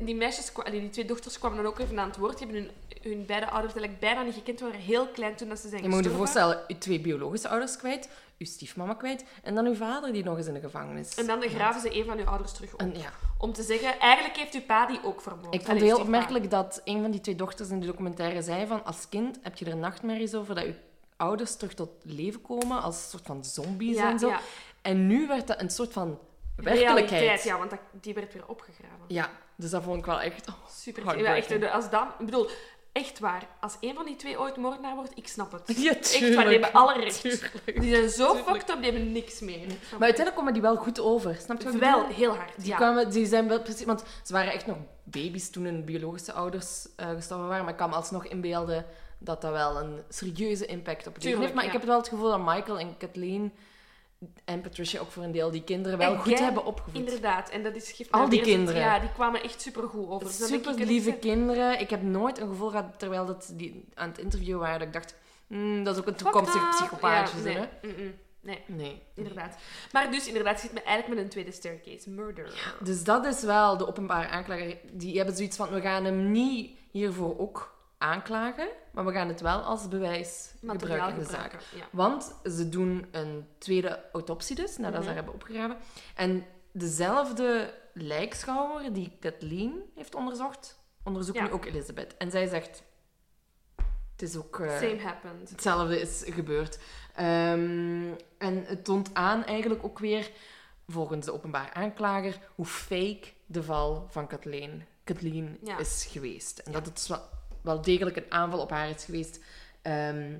die- meisjes, die twee dochters kwamen dan ook even aan het woord. Die hebben hun, hun beide ouders eigenlijk bijna niet gekend. Waren heel klein toen dat ze zijn Je moet je voorstellen, je twee biologische ouders kwijt, uw stiefmama kwijt. En dan uw vader die nog eens in de gevangenis. En dan graven ze een van uw ouders terug op. En ja, Om te zeggen, eigenlijk heeft uw pa die ook vermoord. ik vond het heel opmerkelijk dat een van die twee dochters in de documentaire zei van als kind heb je er nachtmerries over dat je ouders terug tot leven komen als een soort van zombies Ja, en zo. ja. En nu werd dat een soort van werkelijkheid. Realiteit, ja, want dat, die werd weer opgegraven. Ja, dus dat vond ik wel echt... oh, Super. Ja, echt, als dat, ik bedoel, echt waar. Als een van die twee ooit moordenaar wordt, ik snap het. Ja, echt waar, tuurlijk. die hebben alle recht. Tuurlijk. Die zijn zo Tuurlijk. fucked up, die hebben niks meer. Maar uiteindelijk komen die wel goed over. Snap je Wel, heel hard. Die, ja. kwamen, die zijn wel precies... Want ze waren echt nog baby's toen hun biologische ouders eh, gestorven waren. Maar ik kan me alsnog inbeelden dat dat wel een serieuze impact op het leven Tuurlijk, heeft. Maar ja. ik heb wel het gevoel dat Michael en Kathleen en Patricia ook voor een deel die kinderen wel goed hebben opgevoed. Inderdaad, en dat is geeft Al die kinderen. Ja, die kwamen echt supergoed over. Super lieve kinderen. Ik heb nooit een gevoel gehad, terwijl dat die aan het interview waren, dat ik dacht... "Hmm, dat is ook een toekomstige psychopaatje. Ja, nee. hè? Nee, Nee. inderdaad. Maar dus, inderdaad, zit me eigenlijk met een tweede staircase. Murder. Dus dat is wel de openbare aanklager. Die hebben zoiets van, we gaan hem niet hiervoor ook aanklagen, maar we gaan het wel als bewijs Materiaal gebruiken in de zaak. Ja. Want ze doen een tweede autopsie dus, nadat ze Mhm. haar hebben opgegraven. En dezelfde lijkschouwer die Kathleen heeft onderzocht, onderzoekt Ja. nu ook Elizabeth. En zij zegt, het is ook... eh, Same happened. hetzelfde is gebeurd. Ehm, en het toont aan eigenlijk ook weer, volgens de openbaar aanklager, hoe fake de val van Kathleen, Kathleen Ja. is geweest. En dat het wel, degelijk een aanval op haar is geweest. Ehm,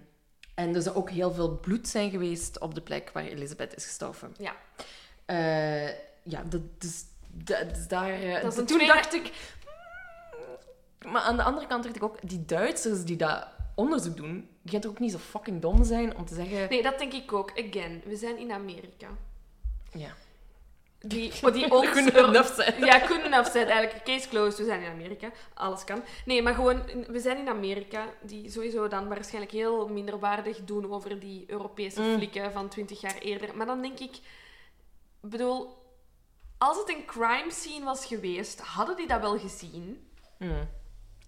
en er zou ook heel veel bloed zijn geweest op de plek waar Elisabeth is gestorven. Ja. Eh, ja, dat, dus, dat, dus daar... eh, Dat toen tweede- dacht ik... hmm, Maar aan de andere kant dacht ik ook, die Duitsers die dat onderzoek doen, die gaan toch ook niet zo fucking dom zijn om te zeggen... Nee, dat denk ik ook. Again, we zijn in Amerika. Ja. Die, die ons... Zijn. Ja, enough zijn eigenlijk. Case closed, we zijn in Amerika. Alles kan. Nee, maar gewoon, we zijn in Amerika, die sowieso dan waarschijnlijk heel minderwaardig doen over die Europese Mm. flikken van 20 jaar eerder. Maar dan denk ik, bedoel, als het een crime scene was geweest, hadden die dat wel gezien? Hmm.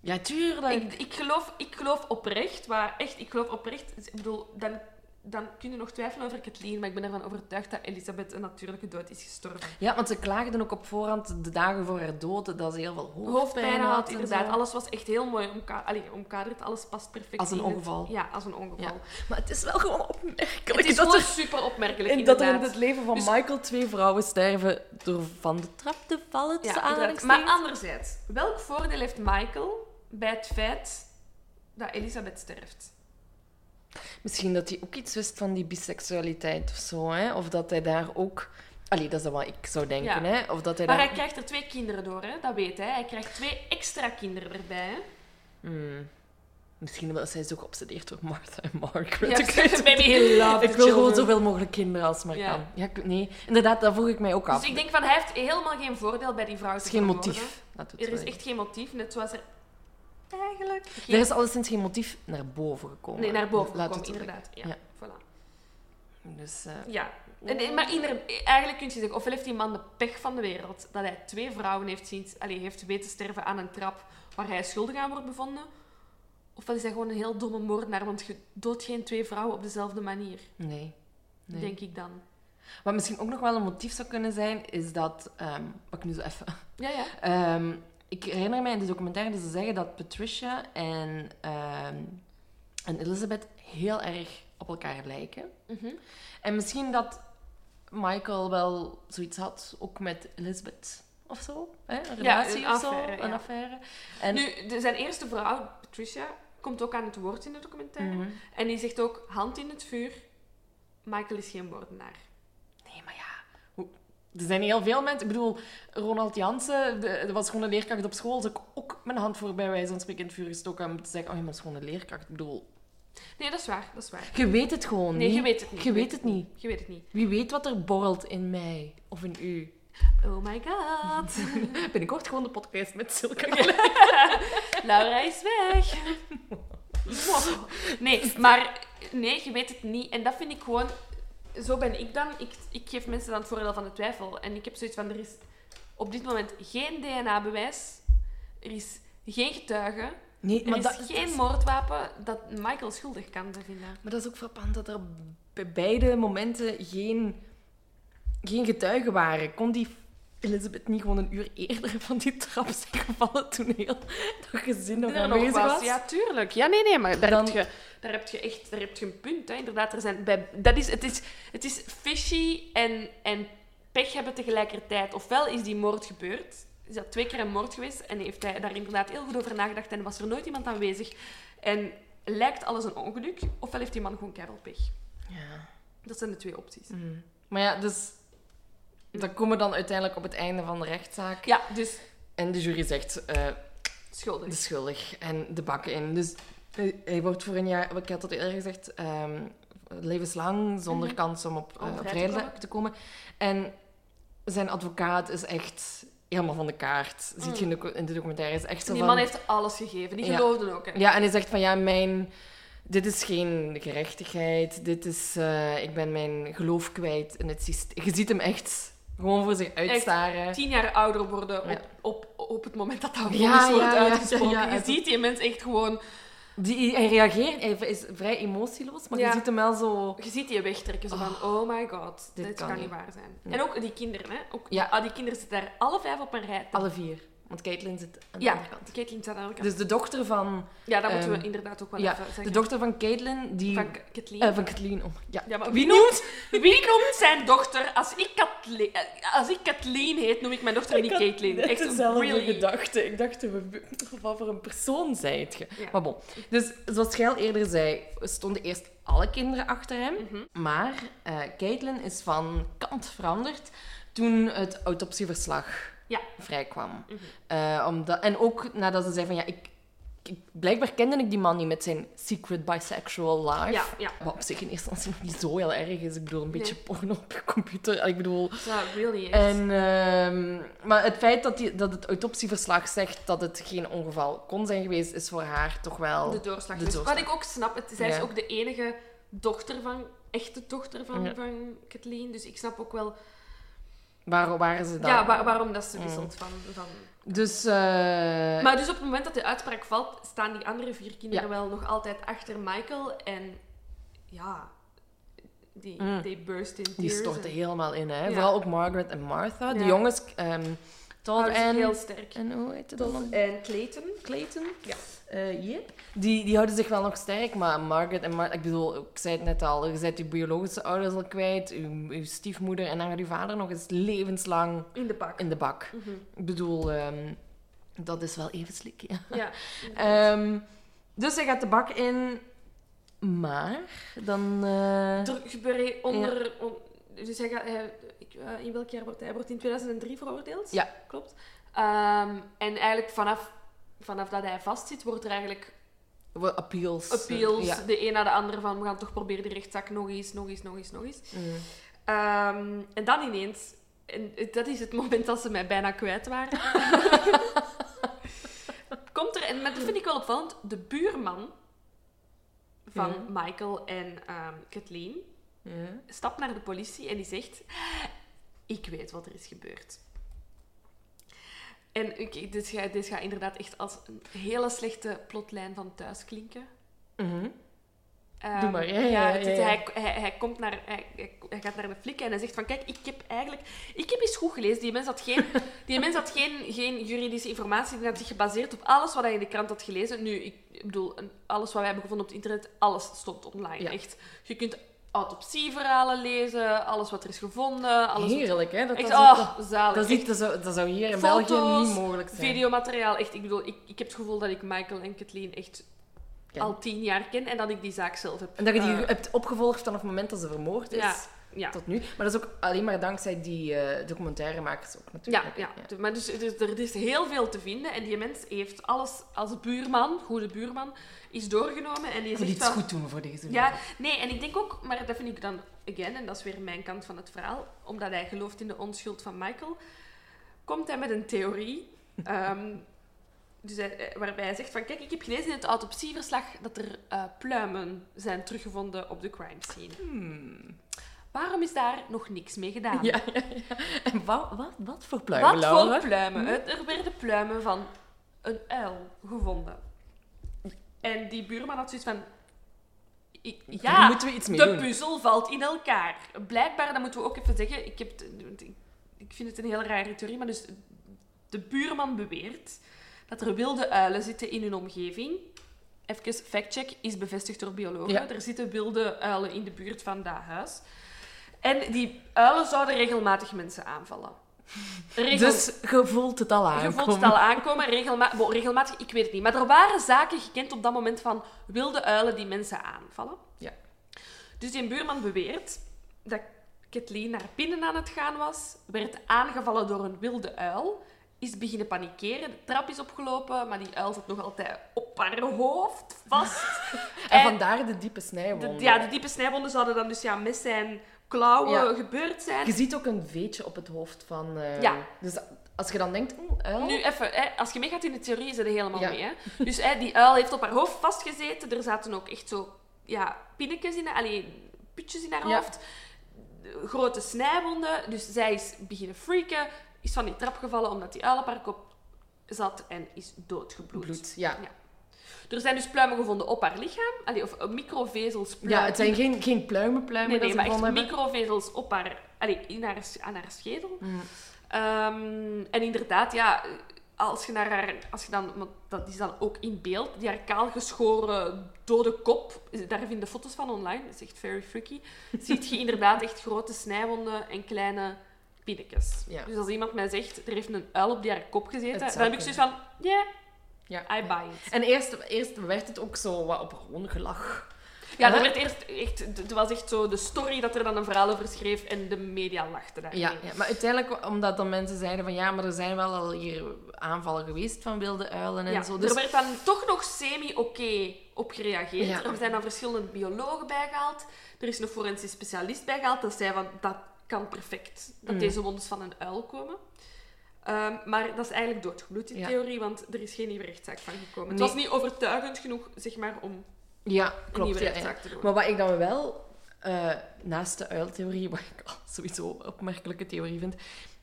Ja, tuurlijk. Ik, ik, geloof, ik geloof oprecht, maar echt, ik geloof oprecht. Ik bedoel, dan, dan kun je nog twijfelen over Kathleen, maar ik ben ervan overtuigd dat Elisabeth een natuurlijke dood is gestorven. Ja, want ze klaagden ook op voorhand, de dagen voor haar dood, dat ze heel veel hoofdpijn, Hoofdpijn had, inderdaad. zo. Alles was echt heel mooi omka allee, omkaderd. Alles past perfect Als een het- ongeval. ja, als een ongeval. Ja. Maar het is wel gewoon opmerkelijk. Het is dat er- super opmerkelijk, En dat er in het leven van Dus- Michael twee vrouwen sterven door van de trap te vallen. Ja. Maar anderzijds, welk voordeel heeft Michael bij het feit dat Elisabeth sterft? Misschien dat hij ook iets wist van die biseksualiteit of zo, hè? Of dat hij daar ook... Allee, dat is wat ik zou denken, Ja. hè? Of dat hij Maar daar... hij krijgt er twee kinderen door, hè? dat weet hij. Hij krijgt twee extra kinderen erbij. Hè? Hmm. Misschien wel, zij is ook geobsedeerd door Martha en Margaret. Ja, ik weet het baby, niet. he loved Ik wil gewoon zoveel mogelijk kinderen als maar Ja. kan. Ja, nee, inderdaad, dat vroeg ik mij ook af. Dus ik denk van, hij heeft helemaal geen voordeel bij die vrouw Het is geen motief. Dat Er is echt geen motief, net zoals er eigenlijk geen... Er is alleszins geen motief naar boven gekomen. Nee, naar boven Laat gekomen, inderdaad. Ja, Ja. Voilà. Dus, eh, Ja. En- maar ieder, eigenlijk kun je zeggen, ofwel heeft die man de pech van de wereld, dat hij twee vrouwen heeft, zien, allee, heeft weten sterven aan een trap waar hij schuldig aan wordt bevonden, ofwel is hij gewoon een heel domme moordenaar, want je doodt geen twee vrouwen op dezelfde manier, nee. nee. denk ik dan. Wat misschien ook nog wel een motief zou kunnen zijn, is dat... ehm, wat ik nu zo even... Ja, ja. Ehm, ik herinner mij in de documentaire dat ze zeggen dat Patricia en, ehm, en Elizabeth heel erg op elkaar lijken. Mhm. En misschien dat Michael wel zoiets had, ook met Elizabeth of zo. Hè? Een relatie een of zo. affaire, Een ja. affaire. En, Nu, zijn eerste vrouw, Patricia, komt ook aan het woord in de documentaire. Mhm. En die zegt ook, hand in het vuur, Michael is geen moordenaar. Nee, maar ja. Er zijn heel veel mensen. Ik bedoel, Ronald Jansen, dat was gewoon een leerkracht op school. Dus ik ook mijn hand voor bij wijze van spreken in het vuur gestoken om te zeggen: Oh, je bent gewoon een leerkracht. Ik bedoel, Nee, dat is waar, dat is waar. je weet het gewoon Nee, niet. je weet het niet. Je weet het niet. Je weet het niet. Wie weet wat er borrelt in mij of in u. Oh my god. Binnenkort gewoon de podcast met Silke. Laura is weg. Wow. Nee, maar nee, je weet het niet. En dat vind ik gewoon... Zo ben ik dan. Ik, ik geef mensen dan het voordeel van de twijfel. En ik heb zoiets van, er is op dit moment geen DNA-bewijs. Er is geen getuige. Nee, Er maar is dat, geen dat moordwapen dat Michael schuldig kan bevinden. maar dat is ook frappant dat er bij beide momenten geen, geen getuigen waren. Kon die Elizabeth niet gewoon een uur eerder van die trap zijn gevallen toen heel dat gezin nog aanwezig was? Ja, tuurlijk. Ja, nee, nee, maar daar, Dan- heb, je, daar, heb, je echt, daar heb je een punt. Hè. Inderdaad, er zijn bij, dat is, het, is, het is fishy en, en pech hebben tegelijkertijd. Ofwel is die moord gebeurd, is dat twee keer een moord geweest en heeft hij daar inderdaad heel goed over nagedacht en was er nooit iemand aanwezig. En lijkt alles een ongeluk, ofwel heeft die man gewoon keihard pech. Ja. Dat zijn de twee opties. Mm. Maar ja, dus... Dan komen we dan uiteindelijk op het einde van de rechtszaak. Ja, dus En de jury zegt... eh, schuldig. de schuldig en de bak in. Dus eh, hij wordt voor een jaar, ik had het eerder gezegd, ehm, levenslang zonder Mhm. kans om op Om eh, vrij te vrijdag komen. te komen. En zijn advocaat is echt helemaal van de kaart. Ziet je in de, in de documentaire. Is echt zo die van, man heeft alles gegeven. Die Ja. geloofde ook. Hè. Ja, en hij zegt van ja, mijn. Dit is geen gerechtigheid. Dit is. ik ben mijn geloof kwijt in het systeem. Je ziet hem echt gewoon voor zich uitstaren. Tien jaar ouder worden op, op, op het moment dat dat vonnis wordt uitgesproken. Je ziet die mens echt gewoon... Die, hij reageert, hij is vrij emotieloos, maar Ja. je ziet hem wel zo. Je ziet die wegtrekken, zo van, oh my god, dit dit, kan niet. niet waar zijn. Ja. En ook die kinderen, hè. Ook, Ja. ah, die kinderen zitten daar alle vijf op een rij. Alle vier. Want Caitlin zit aan de Ja, andere kant. Caitlin staat aan de andere kant. Dus de dochter van... ja, dat moeten ehm, we inderdaad ook wel ja, even zeggen. De dochter van Caitlin, die... van Kathleen. eh, van Kathleen. Oh, ja. Ja, maar Wie noemt, wie noemt zijn dochter... Als ik, Kathleen, eh, als ik Kathleen heet, noem ik mijn dochter niet Caitlin. Echt really. gedachte. Ik dacht, we- wat voor een persoon zijt je? Ja. Maar bon. Dus zoals Geil eerder zei, stonden eerst alle kinderen achter hem. Mhm. Maar eh Caitlin is van kant veranderd toen het autopsieverslag Ja. vrijkwam. Mhm. Eh, omdat, en ook nadat ze zei van ja, ik, ik, blijkbaar kende ik die man niet met zijn secret bisexual life. Ja, ja. Wat op zich in eerste instantie niet zo heel erg is. Ik bedoel, een beetje porno op je computer. Ik bedoel... Ja, really. echt. En, ehm, maar het feit dat, die, dat het autopsieverslag zegt dat het geen ongeval kon zijn geweest, is voor haar toch wel... de doorslag. de doorslag. Wat ik ook snap, het, zij is ook de enige dochter van, echte dochter van, van Kathleen. Dus ik snap ook wel Waar waren ze dan? ja, waar- waarom dat ze Mm. wisselt van, van... Dus... eh, Maar dus op het moment dat de uitspraak valt, staan die andere vier kinderen Ja. wel nog altijd achter Michael. En ja, die, Mm. they burst in tears. die storten en helemaal in, hè. Ja. Vooral ook Margaret en Martha. De jongens... ehm Todd en... heel sterk. En hoe heet het dan? En Clayton. Clayton? Ja. Eh, yep. Die, die houden zich wel nog sterk, maar Margaret en Martha... Ik bedoel, ik zei het net al, je bent je biologische ouders al kwijt, je, je stiefmoeder en dan gaat je vader nog eens levenslang In de bak. in de bak. Mhm. Ik bedoel, ehm, dat is wel even slik, ja. Ja. Ehm, dus hij gaat de bak in, maar dan... eh, Er gebeurt onder... on- dus hij gaat... Hij, eh, in welk jaar wordt hij? Hij wordt in 2003 veroordeeld. Ja. Klopt. Ehm, en eigenlijk vanaf, vanaf dat hij vastzit, wordt er eigenlijk appeals. appeals, Ja. de een na de andere, van we gaan toch proberen die rechtszaak nog eens, nog eens, nog eens, nog eens. Mm. Ehm, en dan ineens, en dat is het moment dat ze mij bijna kwijt waren, komt er, en dat vind ik wel opvallend, de buurman van. Michael en ehm Kathleen stapt naar de politie en die zegt: Ik weet wat er is gebeurd. En ik, dit, gaat, dit gaat inderdaad echt als een hele slechte plotlijn van thuis klinken. Mhm. Ehm, Doe maar, ja, ja. Hij, hij, hij, komt naar, hij, hij- gaat naar de flikken en hij zegt van, kijk, ik heb eigenlijk... Ik heb eens goed gelezen. Die mens had geen, die mens had geen, geen juridische informatie. Die had zich gebaseerd op alles wat hij in de krant had gelezen. Nu, ik bedoel, alles wat wij hebben gevonden op het internet, alles stond online. Echt. Je kunt autopsieverhalen lezen, alles wat er is gevonden. Alles wat- Heerlijk, hè? Dat, Echt, dat, oh, zalig. dat, is dat, zou, dat zou hier in Foto's, België niet mogelijk zijn. Videomateriaal, echt. Ik bedoel, ik, ik heb het gevoel dat ik Michael en Kathleen echt Ken. al tien jaar ken en dat ik die zaak zelf heb. En dat je die eh, hebt opgevolgd vanaf het moment dat ze vermoord is Ja, ja. tot nu. Maar dat is ook alleen maar dankzij die eh documentairemakers ook Ja, natuurlijk. ja. maar dus, dus er is heel veel te vinden en die mens heeft alles als buurman, goede buurman, is doorgenomen en die moet iets van- goed doen voor deze Ja, nee, en ik denk ook, maar dat vind ik dan, again, en dat is weer mijn kant van het verhaal, omdat hij gelooft in de onschuld van Michael, komt hij met een theorie, ehm, dus hij, eh, waarbij hij zegt van, kijk, ik heb gelezen in het autopsieverslag dat er eh, pluimen zijn teruggevonden op de crime scene. Hmm. Waarom is daar nog niks mee gedaan? Ja, ja, ja. En wat, wat, wat voor pluimen, Wat Laura? voor pluimen? hè? Er werden pluimen van een uil gevonden. En die buurman had zoiets van... ik- ja, moeten we iets mee de doen. puzzel valt in elkaar. Blijkbaar, dat moeten we ook even zeggen, ik, heb, ik- ik vind het een heel rare theorie, maar dus de buurman beweert dat er wilde uilen zitten in hun omgeving. Even factcheck, is bevestigd door biologen. Ja. Er zitten wilde uilen in de buurt van dat huis. En die uilen zouden regelmatig mensen aanvallen. Regel- Dus je voelt het al aan. je voelt het al aankomen, regelma regelmatig, ik weet het niet. Maar er waren zaken gekend op dat moment van wilde uilen die mensen aanvallen. Ja. Dus die buurman beweert dat Kathleen naar binnen aan het gaan was, werd aangevallen door een wilde uil, is beginnen panikeren, de trap is opgelopen, maar die uil zat nog altijd op haar hoofd vast. En vandaar de diepe snijwonden. de, ja, de diepe snijwonden zouden dan dus ja, met zijn klauwen Ja. gebeurd zijn. Je ziet ook een veetje op het hoofd van... eh, Ja. Dus als je dan denkt, oeh, uil... Nu even, hè, als je meegaat in de theorie, zit er helemaal Ja. mee. Hè? Dus hè, die uil heeft op haar hoofd vastgezeten. Er zaten ook echt zo ja, pinnetjes in, allee, putjes in haar hoofd. Grote snijwonden. Dus zij is beginnen freaken. Is van die trap gevallen omdat die uil op haar kop zat en is doodgebloed. bloed. Ja. Ja. Er zijn dus pluimen gevonden op haar lichaam. Allee, of eh, microvezels. pluimen. ja, het zijn geen, geen pluimenpluimen Nee, nee, dat maar echt hebben. microvezels op haar, allee, in haar, aan haar schedel. Mm. Ehm, en inderdaad, ja, als je naar haar, als je dan, want dat is dan ook in beeld, die haar kaalgeschoren dode kop, daar vinden foto's van online, dat is echt very freaky, ziet je inderdaad echt grote snijwonden en kleine pinnetjes. Ja. Dus als iemand mij zegt, er heeft een uil op die haar kop gezeten, dan heb ik zoiets van, yeah, Ja. I buy it. En eerst, eerst werd het ook zo wat op gelach. Ja, er werd eerst echt, het was echt zo de story dat er dan een verhaal over schreef en de media lachten daarmee. Ja, ja, maar uiteindelijk, omdat dan mensen zeiden van ja, maar er zijn wel al hier aanvallen geweest van wilde uilen en Ja, zo. Er Dus werd dan toch nog semi-oké op gereageerd. Er zijn dan verschillende biologen bijgehaald. Er is een forensisch specialist bijgehaald dat zei van dat kan perfect dat Mm. deze wondes van een uil komen. Ehm, maar dat is eigenlijk doodgebloed, die Ja. theorie, want er is geen nieuwe rechtszaak van gekomen. Het was niet overtuigend genoeg, zeg maar, om ja, een klopt. nieuwe Ja, ja. rechtszaak te doen. Maar wat ik dan wel, eh, naast de uiltheorie, wat ik al sowieso een opmerkelijke theorie vind,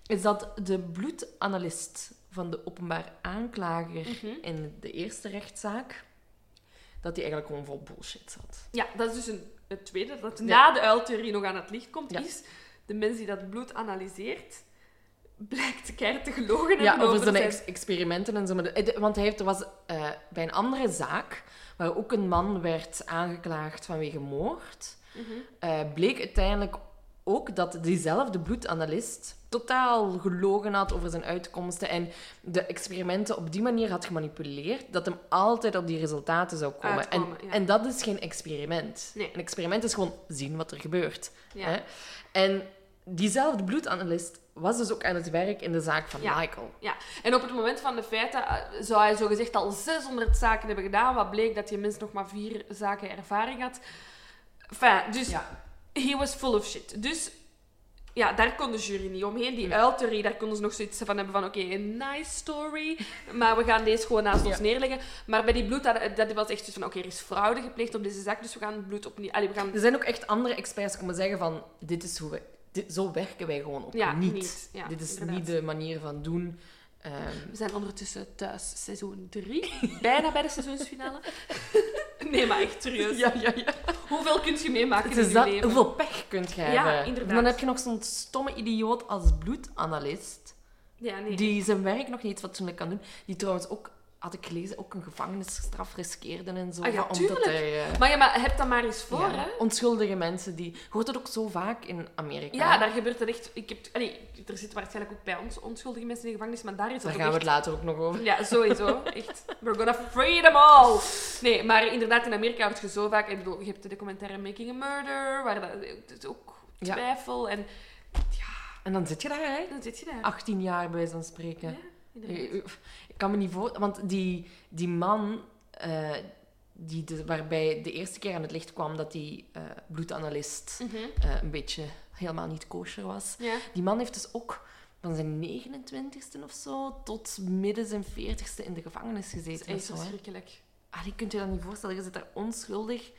is dat de bloedanalist van de openbaar aanklager Mhm. in de eerste rechtszaak, dat die eigenlijk gewoon vol bullshit zat. Ja, dat is dus een, het tweede, dat na de uiltheorie nog aan het licht komt, is de mens die dat bloed analyseert, blijkt keihard te gelogen Ja, hebben over zijn zijn... ex- experimenten en zo. Want hij heeft, er was eh, bij een andere zaak, waar ook een man werd aangeklaagd vanwege moord, Mhm. eh, bleek uiteindelijk ook dat diezelfde bloedanalist totaal gelogen had over zijn uitkomsten en de experimenten op die manier had gemanipuleerd dat hem altijd op die resultaten zou komen. Uitkomen, en, ja. en dat is geen experiment. Nee. Een experiment is gewoon zien wat er gebeurt. Ja. Hè? En diezelfde bloedanalist was dus ook aan het werk in de zaak van Ja. Michael. Ja, en op het moment van de feiten eh, zou hij zogezegd al 600 zaken hebben gedaan, wat bleek dat die mens nog maar vier zaken ervaring had. Enfin, dus Ja. he was full of shit. Dus ja, daar kon de jury niet omheen. Die uiltheorie, daar konden ze nog zoiets van hebben van oké, een nice story, maar we gaan deze gewoon naast ons neerleggen. Maar bij die bloed, dat, dat was echt van oké, er is fraude gepleegd op deze zaak, dus we gaan het bloed opnieuw... Allee, we gaan... Er zijn ook echt andere experts komen zeggen van dit is hoe we, dit, zo werken wij gewoon Ja, niet. niet. Ja, dit is inderdaad. niet de manier van doen. Ehm, We zijn ondertussen thuis seizoen 3, bijna bij de seizoensfinale. nee, maar echt serieus. ja, ja, ja. Hoeveel kun je meemaken Het in je dat, leven? hoeveel pech kunt je Ja, hebben. inderdaad. Dan heb je nog zo'n stomme idioot als bloedanalist, Ja, nee. die zijn werk nog niet fatsoenlijk kan doen. Die trouwens ook, had ik gelezen, ook een gevangenisstraf riskeerde en zo. Ah ja, tuurlijk. hij... eh, Maar ja, maar heb dat maar eens voor, ja, hè? onschuldige mensen die... Je hoort het ook zo vaak in Amerika. Ja, daar gebeurt het echt... Ik heb, allee, er zitten waarschijnlijk ook bij ons onschuldige mensen in de gevangenis, maar daar is Daar dat gaan we het later ook nog over. Ja, sowieso. Echt. We're gonna free them all. Nee, maar inderdaad, in Amerika wordt je zo vaak... Ik bedoel, je hebt de documentaire Making a Murder, waar dat, het is ook Ja. twijfel. En En dan zit je daar, hè? dan zit je daar. 18 jaar bij van spreken. Ja, inderdaad. Ik ik kan me niet voor... Want die, die man... eh, die de, waarbij de eerste keer aan het licht kwam dat die eh, bloedanalist Mhm. eh, een beetje helemaal niet kosher was. Ja. Die man heeft dus ook van zijn 29ste of zo tot midden zijn 40ste in de gevangenis Dat is gezeten. echt verschrikkelijk. Je kunt je dat niet voorstellen. Je zit daar onschuldig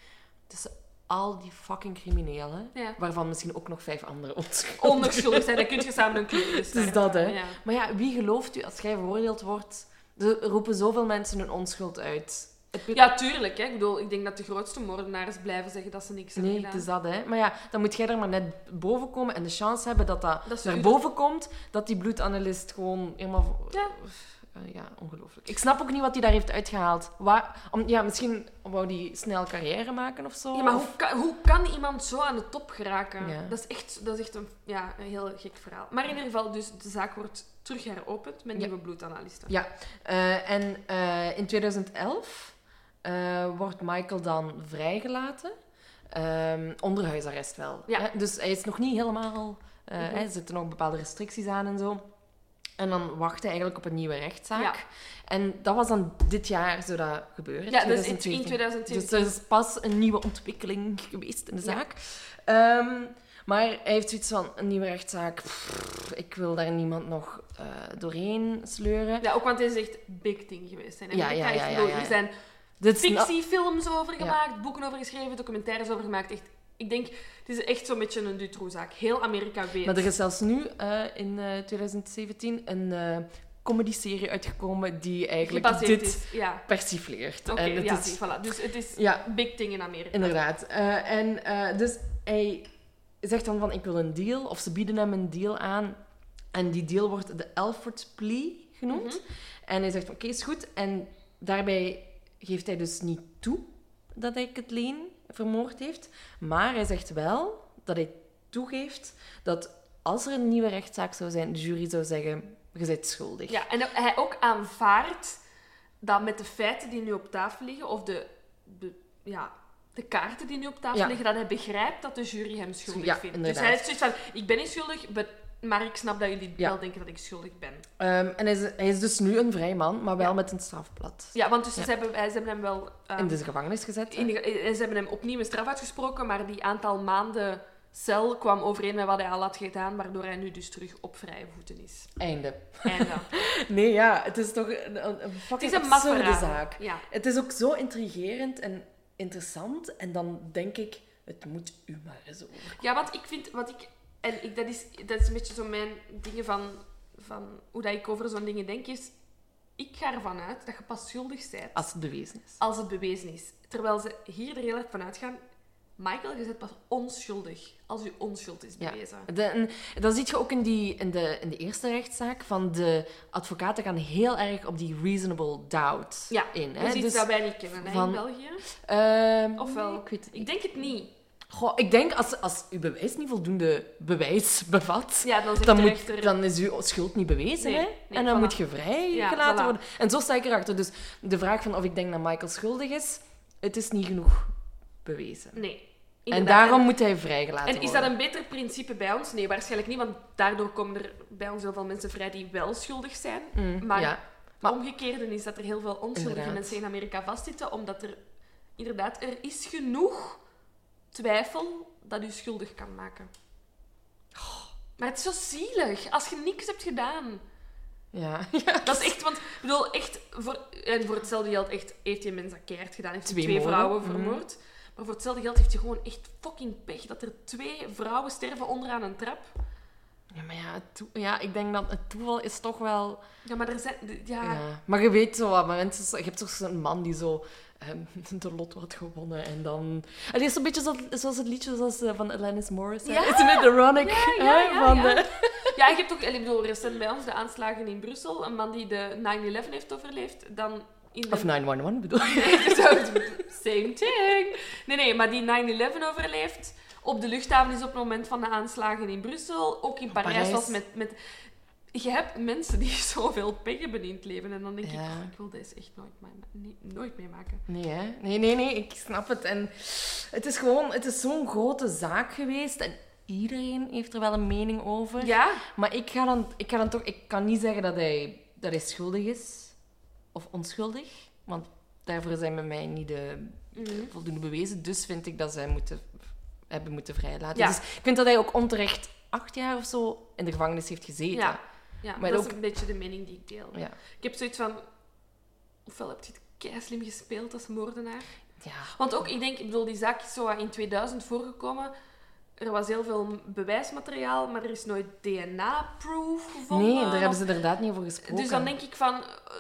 tussen al die fucking criminelen. Ja. Waarvan misschien ook nog vijf andere onschuldig. Onschuldig zijn, dan kun je samen een club Het is dat, hè. Ja. Maar ja, wie gelooft u als jij veroordeeld wordt? Er roepen zoveel mensen hun onschuld uit. het Ja, tuurlijk. Hè. Ik bedoel, ik denk dat de grootste moordenaars blijven zeggen dat ze niks hebben Nee, gedaan. het is dat, hè. Maar ja, dan moet jij er maar net boven komen en de chance hebben dat dat, Dat naar boven komt, dat die bloedanalist gewoon helemaal... Ja. Eh, ja, ongelooflijk. Ik snap ook niet wat hij daar heeft uitgehaald. Om, ja, misschien wou hij snel carrière maken of zo. Ja, maar of- hoe kan, hoe kan iemand zo aan de top geraken? Ja. Dat is echt, dat is echt een, ja, een heel gek verhaal. Maar in ieder geval, dus de zaak wordt terug heropend met Ja. nieuwe bloedanalisten. Ja, eh, en eh, in 2011 eh, wordt Michael dan vrijgelaten. Ehm, onder huisarrest wel. Ja. Dus hij is nog niet helemaal... Mhm. hè, Er zitten nog bepaalde restricties aan en zo. En dan wacht hij eigenlijk op een nieuwe rechtszaak. Ja. En dat was dan dit jaar zo dat gebeuren. Ja, dus in 2017. 2017. Dus er is pas een nieuwe ontwikkeling geweest in de Ja. zaak. Ehm, maar hij heeft zoiets van, een nieuwe rechtszaak, pff, ik wil daar niemand nog eh, doorheen sleuren. Ja, ook want het is echt big thing geweest. In Ja, ja, ja, ja. Er zijn fictiefilms over gemaakt, boeken over geschreven, documentaires over gemaakt. Echt, ik denk, het is echt zo'n beetje een Dutroux-zaak. Heel Amerika weet. Maar er is zelfs nu eh, in eh, 2017 een eh comedy-serie uitgekomen die eigenlijk gebaseerd dit is. Ja. persifleert. Oké, en het ja, is, zie, voilà. Dus het is Ja. big thing in Amerika. Inderdaad. Eh, en eh, dus hij zegt dan van, ik wil een deal. Of ze bieden hem een deal aan. En die deal wordt de Alford Plea genoemd. Mhm. En hij zegt, oké, is goed. En daarbij geeft hij dus niet toe dat hij Kathleen vermoord heeft. Maar hij zegt wel dat hij toegeeft dat als er een nieuwe rechtszaak zou zijn, de jury zou zeggen, je bent schuldig. Ja, en hij ook aanvaardt dat met de feiten die nu op tafel liggen, of de, de, ja, de kaarten die nu op tafel Ja. liggen, dat hij begrijpt dat de jury hem schuldig Ja, vindt. inderdaad. Dus hij heeft zoiets van, ik ben niet schuldig, but- maar ik snap dat jullie Ja. wel denken dat ik schuldig ben. Ehm, en hij is, hij is dus nu een vrij man, maar wel Ja. met een strafblad. Ja, want dus Ja. Ze, hebben, ze hebben hem wel... ehm, In de gevangenis gezet. in de- ze hebben hem opnieuw een straf uitgesproken, maar die aantal maanden cel kwam overeen met wat hij al had gedaan, waardoor hij nu dus terug op vrije voeten is. Einde. Einde. Nee, ja, het is toch een, een, een Het fucking is een absurde zaak. Ja. Het is ook zo intrigerend en interessant. En dan denk ik, het moet u maar eens over. Ja, want ik vind, wat ik, en ik, dat, is, dat is een beetje zo mijn dingen van, van hoe dat ik over zo'n dingen denk, is, ik ga ervan uit dat je pas schuldig bent Als het bewezen is. als het bewezen is. Terwijl ze hier er heel erg van uitgaan, Michael, je bent pas onschuldig als je onschuld is Ja. bewezen. De, en dat zie je ook in, die, in, de, in de eerste rechtszaak. Van de advocaten gaan heel erg op die reasonable doubt Ja, in. Dat Hè? is iets Dus, dat wij niet kennen hè, van- in België. ehm, Ofwel, nee, ik weet Ik denk het niet. Goh, ik denk als, als uw bewijs niet voldoende bewijs bevat, Ja, dan moet, rechter... dan is uw schuld niet bewezen. Nee, hè? nee, en dan voilà. moet je vrijgelaten Ja, voilà. worden. En zo sta ik erachter. Dus de vraag van of ik denk dat Michael schuldig is, het is niet genoeg bewezen. Nee. En daarom moet hij vrijgelaten En is worden. dat een beter principe bij ons? Nee, waarschijnlijk niet, want daardoor komen er bij ons heel veel mensen vrij die wel schuldig zijn. Mm, Maar ja. Maar- omgekeerde is dat er heel veel onschuldige Inderdaad. mensen in Amerika vastzitten, omdat er inderdaad, er is genoeg twijfel dat u schuldig kan maken. Maar het is zo zielig als je niks hebt gedaan. Ja. ja. Dat is echt, want ik bedoel, echt, voor, en voor hetzelfde geld echt, heeft die mens dat keihard gedaan, heeft Twee twee, vrouwen Mhm. vermoord. Maar voor hetzelfde geld heeft hij gewoon echt fucking pech dat er twee vrouwen sterven onderaan een trap. ja, maar ja, ja, ik denk dat het toeval is toch wel... Ja, maar er zijn, ja, Ja. Maar je weet zo wat, maar mensen, je hebt toch zo'n man die zo de lot wordt gewonnen en dan... Het is een beetje zo, zoals het liedje zoals, eh, van Alanis Morissette. Ja. Is het ironic? Ja, ja, hè, ja, van ja. de- Ja, ik heb ook, ik bedoel, recent bij ons de aanslagen in Brussel. Een man die de 9-11 heeft overleefd. Dan in de... Of 911 bedoel je? Same thing. Nee, nee, maar die 9-11 overleeft. Op de luchthaven is op het moment van de aanslagen in Brussel. Ook in Parijs, Parijs. was met, met... Je hebt mensen die zoveel pech hebben in het leven. En dan denk ik, Ja. oh, ik wil deze echt nooit, mee- nooit meemaken. Nee, hè? Nee, nee, nee, ik snap het. En het is gewoon, het is zo'n grote zaak geweest en iedereen heeft er wel een mening over. Ja, Maar ik ga dan, ik ga dan toch, ik kan niet zeggen dat hij, dat hij schuldig is of onschuldig, want daarvoor zijn bij mij niet de Mhm. voldoende bewezen. Dus vind ik dat zij moeten, hebben moeten vrijlaten. Ja. Dus ik vind dat hij ook onterecht acht jaar of zo in de gevangenis heeft gezeten. ja. Ja Maar dat ook- is een beetje de mening die ik deel. Ja. Ik heb zoiets van... Ofwel heb je het keislim gespeeld als moordenaar. Ja. Want ook, ik denk, ik bedoel, die zaak is zo in 2000 voorgekomen. Er was heel veel bewijsmateriaal, maar er is nooit DNA-proof gevonden. Nee, daar hebben ze inderdaad niet over gesproken. Dus dan denk ik van... eh,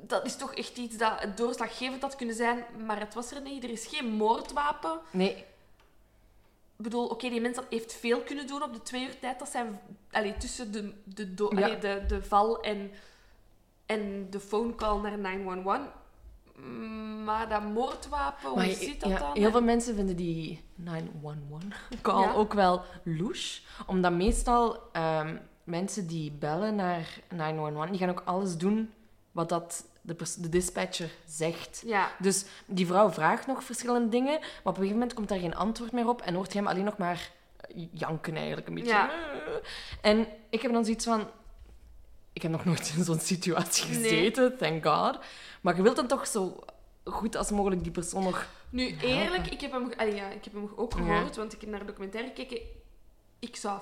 dat is toch echt iets dat doorslaggevend had kunnen zijn, maar het was er niet. Er is geen moordwapen. Nee, bedoel, oké, die mens heeft veel kunnen doen op de twee uur tijd dat zij... Allee, tussen de, de, do- Ja. allee, de, de val en, en de phone call naar 911. Maar dat moordwapen, hoe maar zit dat ja, dan? heel veel mensen vinden die 911-call Ja. ook wel louche. Omdat meestal ehm, mensen die bellen naar 911, die gaan ook alles doen wat dat de, de dispatcher zegt. Ja, Dus die vrouw vraagt nog verschillende dingen, maar op een gegeven moment komt daar geen antwoord meer op en hoort je hem alleen nog maar janken eigenlijk een beetje. Ja. En ik heb dan zoiets van... Ik heb nog nooit in zo'n situatie Nee. gezeten, thank god. Maar je wilt dan toch zo goed als mogelijk die persoon nog... Nu, eerlijk, ik heb hem, allee, ja, ik heb hem ook Ja. gehoord, want ik heb naar de documentaire gekeken. Ik zou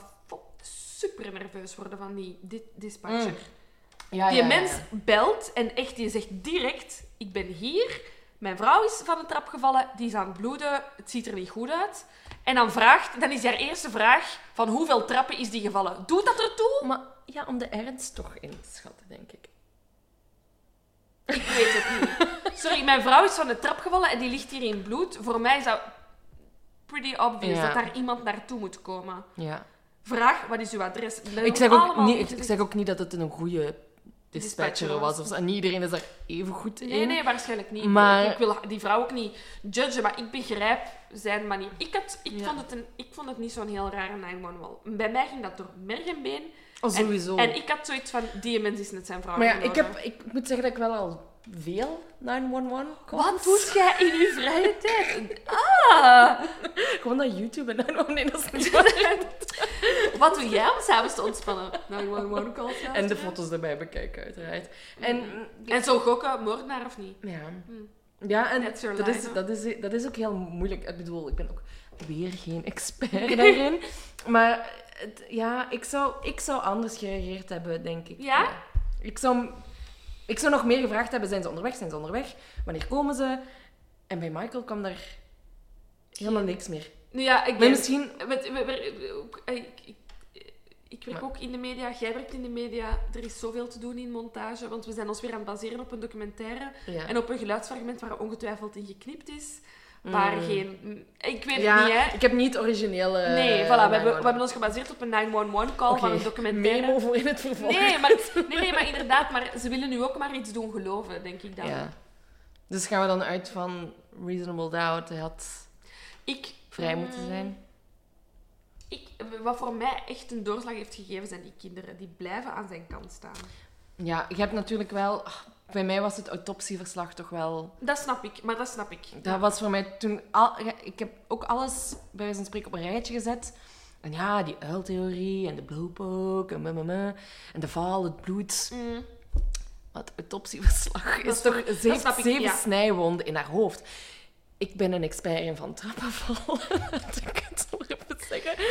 super nerveus worden van die di- dispatcher. Mm. Ja, Die ja, mens belt en echt, die zegt direct: Ik ben hier, mijn vrouw is van de trap gevallen, die is aan het bloeden, het ziet er niet goed uit. En dan vraagt, dan is haar eerste vraag: van hoeveel trappen is die gevallen? Doet dat ertoe? Maar ja, om de ernst toch in te schatten, denk ik. Ik weet het niet. Sorry, mijn vrouw is van de trap gevallen en die ligt hier in bloed. Voor mij is dat pretty obvious Ja. dat daar iemand naartoe moet komen. Ja. Ook, wat is uw adres? Dat Ik zeg, ook niet, ik zeg ook niet dat het een goede Dispatcher was. Of zo. En niet iedereen is daar even goed in. Nee, nee, waarschijnlijk niet. Maar- Ik wil die vrouw ook niet judgen, maar ik begrijp zijn manier. Ik, had, ik, Ja. vond, het een, ik vond het niet zo'n heel rare 911. Bij mij ging dat door merg en been. Oh, sowieso. En, en ik had zoiets van, die mens is net zijn vrouw Maar ja, ik, heb, ik moet zeggen dat ik wel al veel 911 calls... Wat doet jij in uw vrije tijd? Ah! Gewoon naar YouTube en 911, nee, dat is niet waar. Wat doe jij om s'avonds te ontspannen? 911 calls En de foto's erbij bekijken, uiteraard. En En zo gokken, moordenaar of niet? ja, Hmm. ja en dat is, dat, is, dat is ook heel moeilijk. Ik bedoel, ik ben ook weer geen expert daarin. maar het- ja, ik zou, ik zou anders gereageerd hebben, denk ik. Ja? Ik zou, ik zou nog meer gevraagd hebben, zijn ze onderweg, zijn ze onderweg? Wanneer komen ze? En bij Michael kwam daar helemaal niks meer. Nu ja, ik ben... misschien... Met, eh, ik, ik, ik werk Maar- ook in de media, jij werkt in de media. Er is zoveel te doen in montage, want we zijn ons weer aan het baseren op een documentaire Ja. en op een geluidsfragment waar ongetwijfeld in geknipt is. Waar Mm. geen... Ik weet ja, het niet, hè. ik heb niet originele... Nee, voilà, we hebben, we hebben ons gebaseerd op een 911-call van een documentaire. Memo voor in het vervolg. Nee maar, nee, nee, maar inderdaad, maar ze willen nu ook maar iets doen geloven, denk ik dan. Ja. Dus gaan we dan uit van reasonable doubt. Hij had Ik, vrij moeten mm, zijn. Ik, wat voor mij echt een doorslag heeft gegeven, zijn die kinderen. Die blijven aan zijn kant staan. Ja, je hebt natuurlijk wel... Bij mij was het autopsieverslag toch wel... Dat snap ik, maar dat snap ik. Dat was voor mij toen... Al, ik heb ook alles bij wijze van spreken op een rijtje gezet. En ja, die uiltheorie en de blowpoke en en de val, het bloed. Mm. Maar het autopsieverslag is is toch... Ze heeft zeven ja. snijwonden in haar hoofd. Ik ben een expert in van trappenval. Dat ik het zo even zeggen.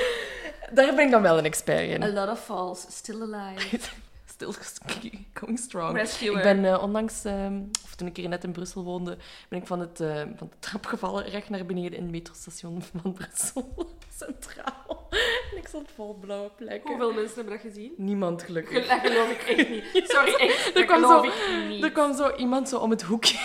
Daar ben ik dan wel een expert in. A lot of falls, still alive. Still going strong. Rescuer. Ik ben eh, onlangs, ehm, of toen ik hier net in Brussel woonde, ben ik van, het, eh, van de trap gevallen, recht naar beneden in het metrostation van Brussel, centraal. En ik stond vol blauwe plekken. Hoeveel mensen hebben dat gezien? Niemand gelukkig. Dat geloof ik echt niet. Sorry, echt. Er kwam, zo, ik niet. er kwam zo iemand zo om het hoekje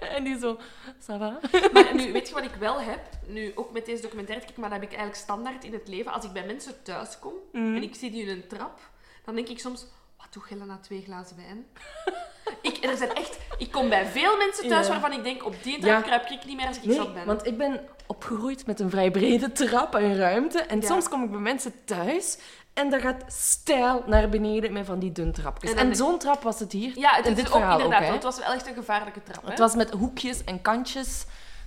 en die zo, ça va? Maar nu, weet je wat ik wel heb? Nu, ook met deze documentaire, te kijken, maar dat heb ik eigenlijk standaard in het leven. Als ik bij mensen thuis kom Mhm. en ik zie die in een trap, dan denk ik soms, wat doe Gelle na twee glazen wijn? ik, en er zijn echt, ik kom bij veel mensen thuis Ja. waarvan ik denk, op die trap Ja. kruip ik niet meer als ik Nee, zat ben. want ik ben opgegroeid met een vrij brede trap en ruimte. En Ja. soms kom ik bij mensen thuis en dat gaat stijl naar beneden met van die dun trapjes. En En, dan- zo'n trap was het hier. ja, het in is dit ook verhaal inderdaad, ook, het was wel echt een gevaarlijke trap. Hè? Het was met hoekjes en kantjes.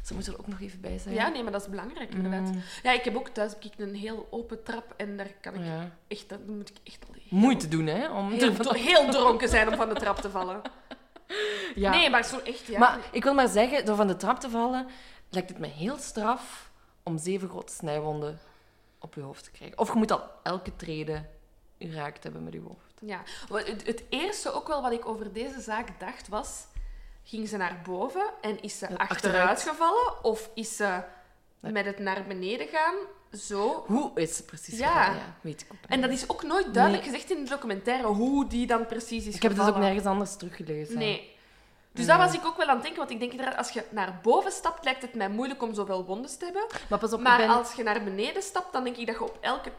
Ze moeten er ook nog even bij zijn. Ja, nee, maar dat is belangrijk, inderdaad. Mm, Ja, ik heb ook thuis heb ik een heel open trap en daar kan ik ja. echt, dat moet ik echt al heel, Moeite doen, hè? Om heel, te- heel dronken zijn om van de trap te vallen. ja. Nee, maar zo echt, ja. Maar ik wil maar zeggen, door van de trap te vallen, lijkt het me heel straf om zeven grote snijwonden op je hoofd te krijgen. Of je moet al elke trede geraakt hebben met je hoofd. Ja, het, het eerste ook wel wat ik over deze zaak dacht was... Ging ze naar boven en is ze achteruit achteruit. gevallen? Of is ze met het naar beneden gaan? zo. Hoe is het precies Ja. Ja, weet ik. En dat is ook nooit duidelijk Nee. gezegd in de documentaire hoe die dan precies is Ik heb het dus ook nergens anders teruggelezen. Nee. Dus daar was ik ook wel aan het denken, want ik denk inderdaad, als je naar boven stapt, lijkt het mij moeilijk om zoveel wondes te hebben. Maar pas op, Maar ben, als je naar beneden stapt, dan denk ik dat je op elke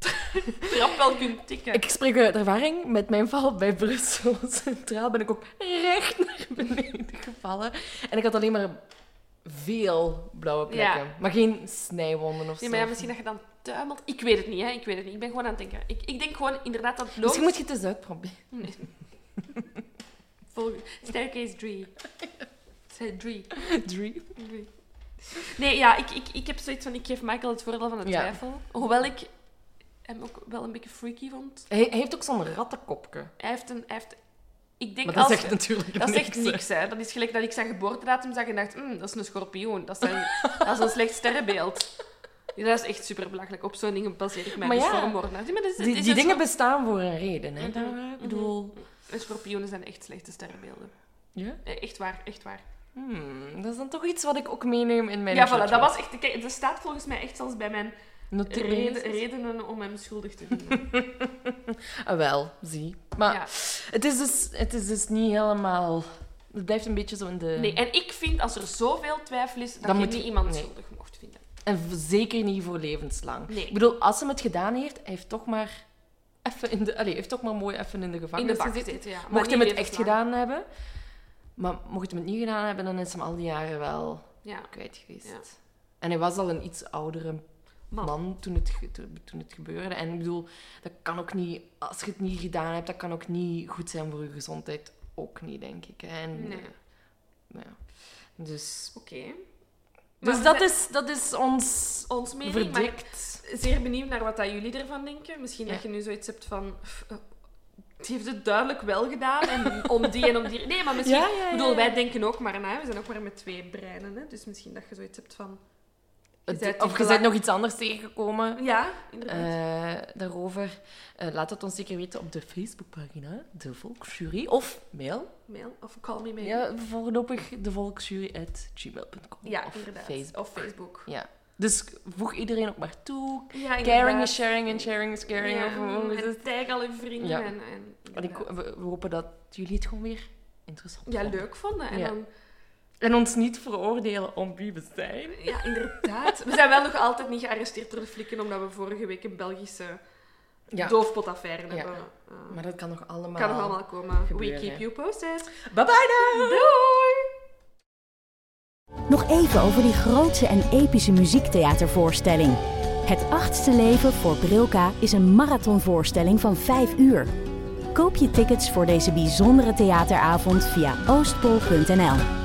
trap wel kunt tikken. ik spreek uit ervaring. Met mijn val bij Brussel Centraal ben ik ook recht naar beneden gevallen. En ik had alleen maar veel blauwe plekken. Ja. Maar geen snijwonden of Nee, zo. maar ja, misschien dat je dan tuimelt. Ik weet het niet, hè. Ik weet het niet. Ik ben gewoon aan het denken. Ik, ik denk gewoon inderdaad dat het logisch... Misschien moet je het eens uitproberen. Nee. Staircase 3. Zei 3. Drie. Nee, ja, ik, ik, ik heb zoiets van... Ik geef Michael het voordeel van de Ja. twijfel. Hoewel ik hem ook wel een beetje freaky vond. Hij, hij heeft ook zo'n rattenkopje. Hij heeft een... Hij heeft... Ik denk Maar dat als... zegt natuurlijk Dat niks. zegt niks, hè. Dat is gelijk dat ik zijn geboortedatum zag en dacht... "Hmm, dat is een schorpioen. Dat is een, dat is een slecht sterrenbeeld. Ja, dat is echt super belachelijk. Op zo'n dingen baseer ik mij Maar dus ja, voor maar is- Die, die dingen bestaan voor een reden. Hè? Mhm, Daar, mhm. ik bedoel... En schorpioenen zijn echt slechte sterrenbeelden. Ja? Eh, Echt waar, echt waar. Hmm, dat is dan toch iets wat ik ook meeneem in mijn Ja, voilà, dat was echt... Kijk, dat staat volgens mij echt zelfs bij mijn reden, eens. redenen om hem schuldig te vinden. Ah, wel, zie. Maar ja. het, is dus, het is dus niet helemaal... Het blijft een beetje zo in de... Nee, en ik vind als er zoveel twijfel is, dat Dan je moet niet iemand nee. schuldig mocht vinden. En zeker niet voor levenslang. Nee. Ik bedoel, als hij het gedaan heeft, hij heeft toch maar even in de... Allee, heeft toch maar mooi even in de In de gevangenis gezeten. zitten, ja. Mocht hij niet het echt gedaan hebben... Maar mocht hij het niet gedaan hebben, dan is hem al die jaren wel Ja. kwijt geweest. Ja. En hij was al een iets oudere Man. man, toen, het, toen het gebeurde. En ik bedoel, dat kan ook niet... Als je het niet gedaan hebt, dat kan ook niet goed zijn voor je gezondheid. Ook niet, denk ik. En, Nee. eh, nou ja. Dus, Oké. dus Maar dat, is, dat is ons Ons mening, maar zeer benieuwd naar wat dat jullie ervan denken. Misschien Ja. dat je nu zoiets hebt van... eh, Die heeft het duidelijk wel gedaan. En om die en om die... Nee, maar misschien... Ja, ja, bedoel, wij denken ook maar na. We zijn ook maar met twee breinen. Hè? Dus misschien dat je zoiets hebt van... Het- of je bent nog iets anders tegengekomen Ja, inderdaad. eh, daarover. Eh, laat het ons zeker weten op de Facebookpagina, de Volksjury. Of mail. Mail of call me maybe. Ja, voorlopig de volksjury.gmail.com. Ja, of inderdaad. Facebook. Of Facebook. Ja. Dus voeg iedereen ook maar toe. Ja, Caring inderdaad. is sharing en sharing is caring. Ja, of en tag al uw vrienden. Ja. En, en, En ik, we, we hopen dat jullie het gewoon weer interessant ja, vonden. leuk vonden. En Ja. dan, En ons niet veroordelen om wie we zijn. ja, inderdaad. We zijn wel nog altijd niet gearresteerd door de flikken, omdat we vorige week een Belgische Ja, doofpotaffaire Ja. hebben. Uh, maar dat kan nog allemaal. kan nog allemaal komen. gebeuren. We keep you posted. Bye bye dan! Doei! Nog even over die grootse en epische muziektheatervoorstelling. Het achtste leven voor Brilka is een marathonvoorstelling van 5 uur. Koop je tickets voor deze bijzondere theateravond via oostpol.nl.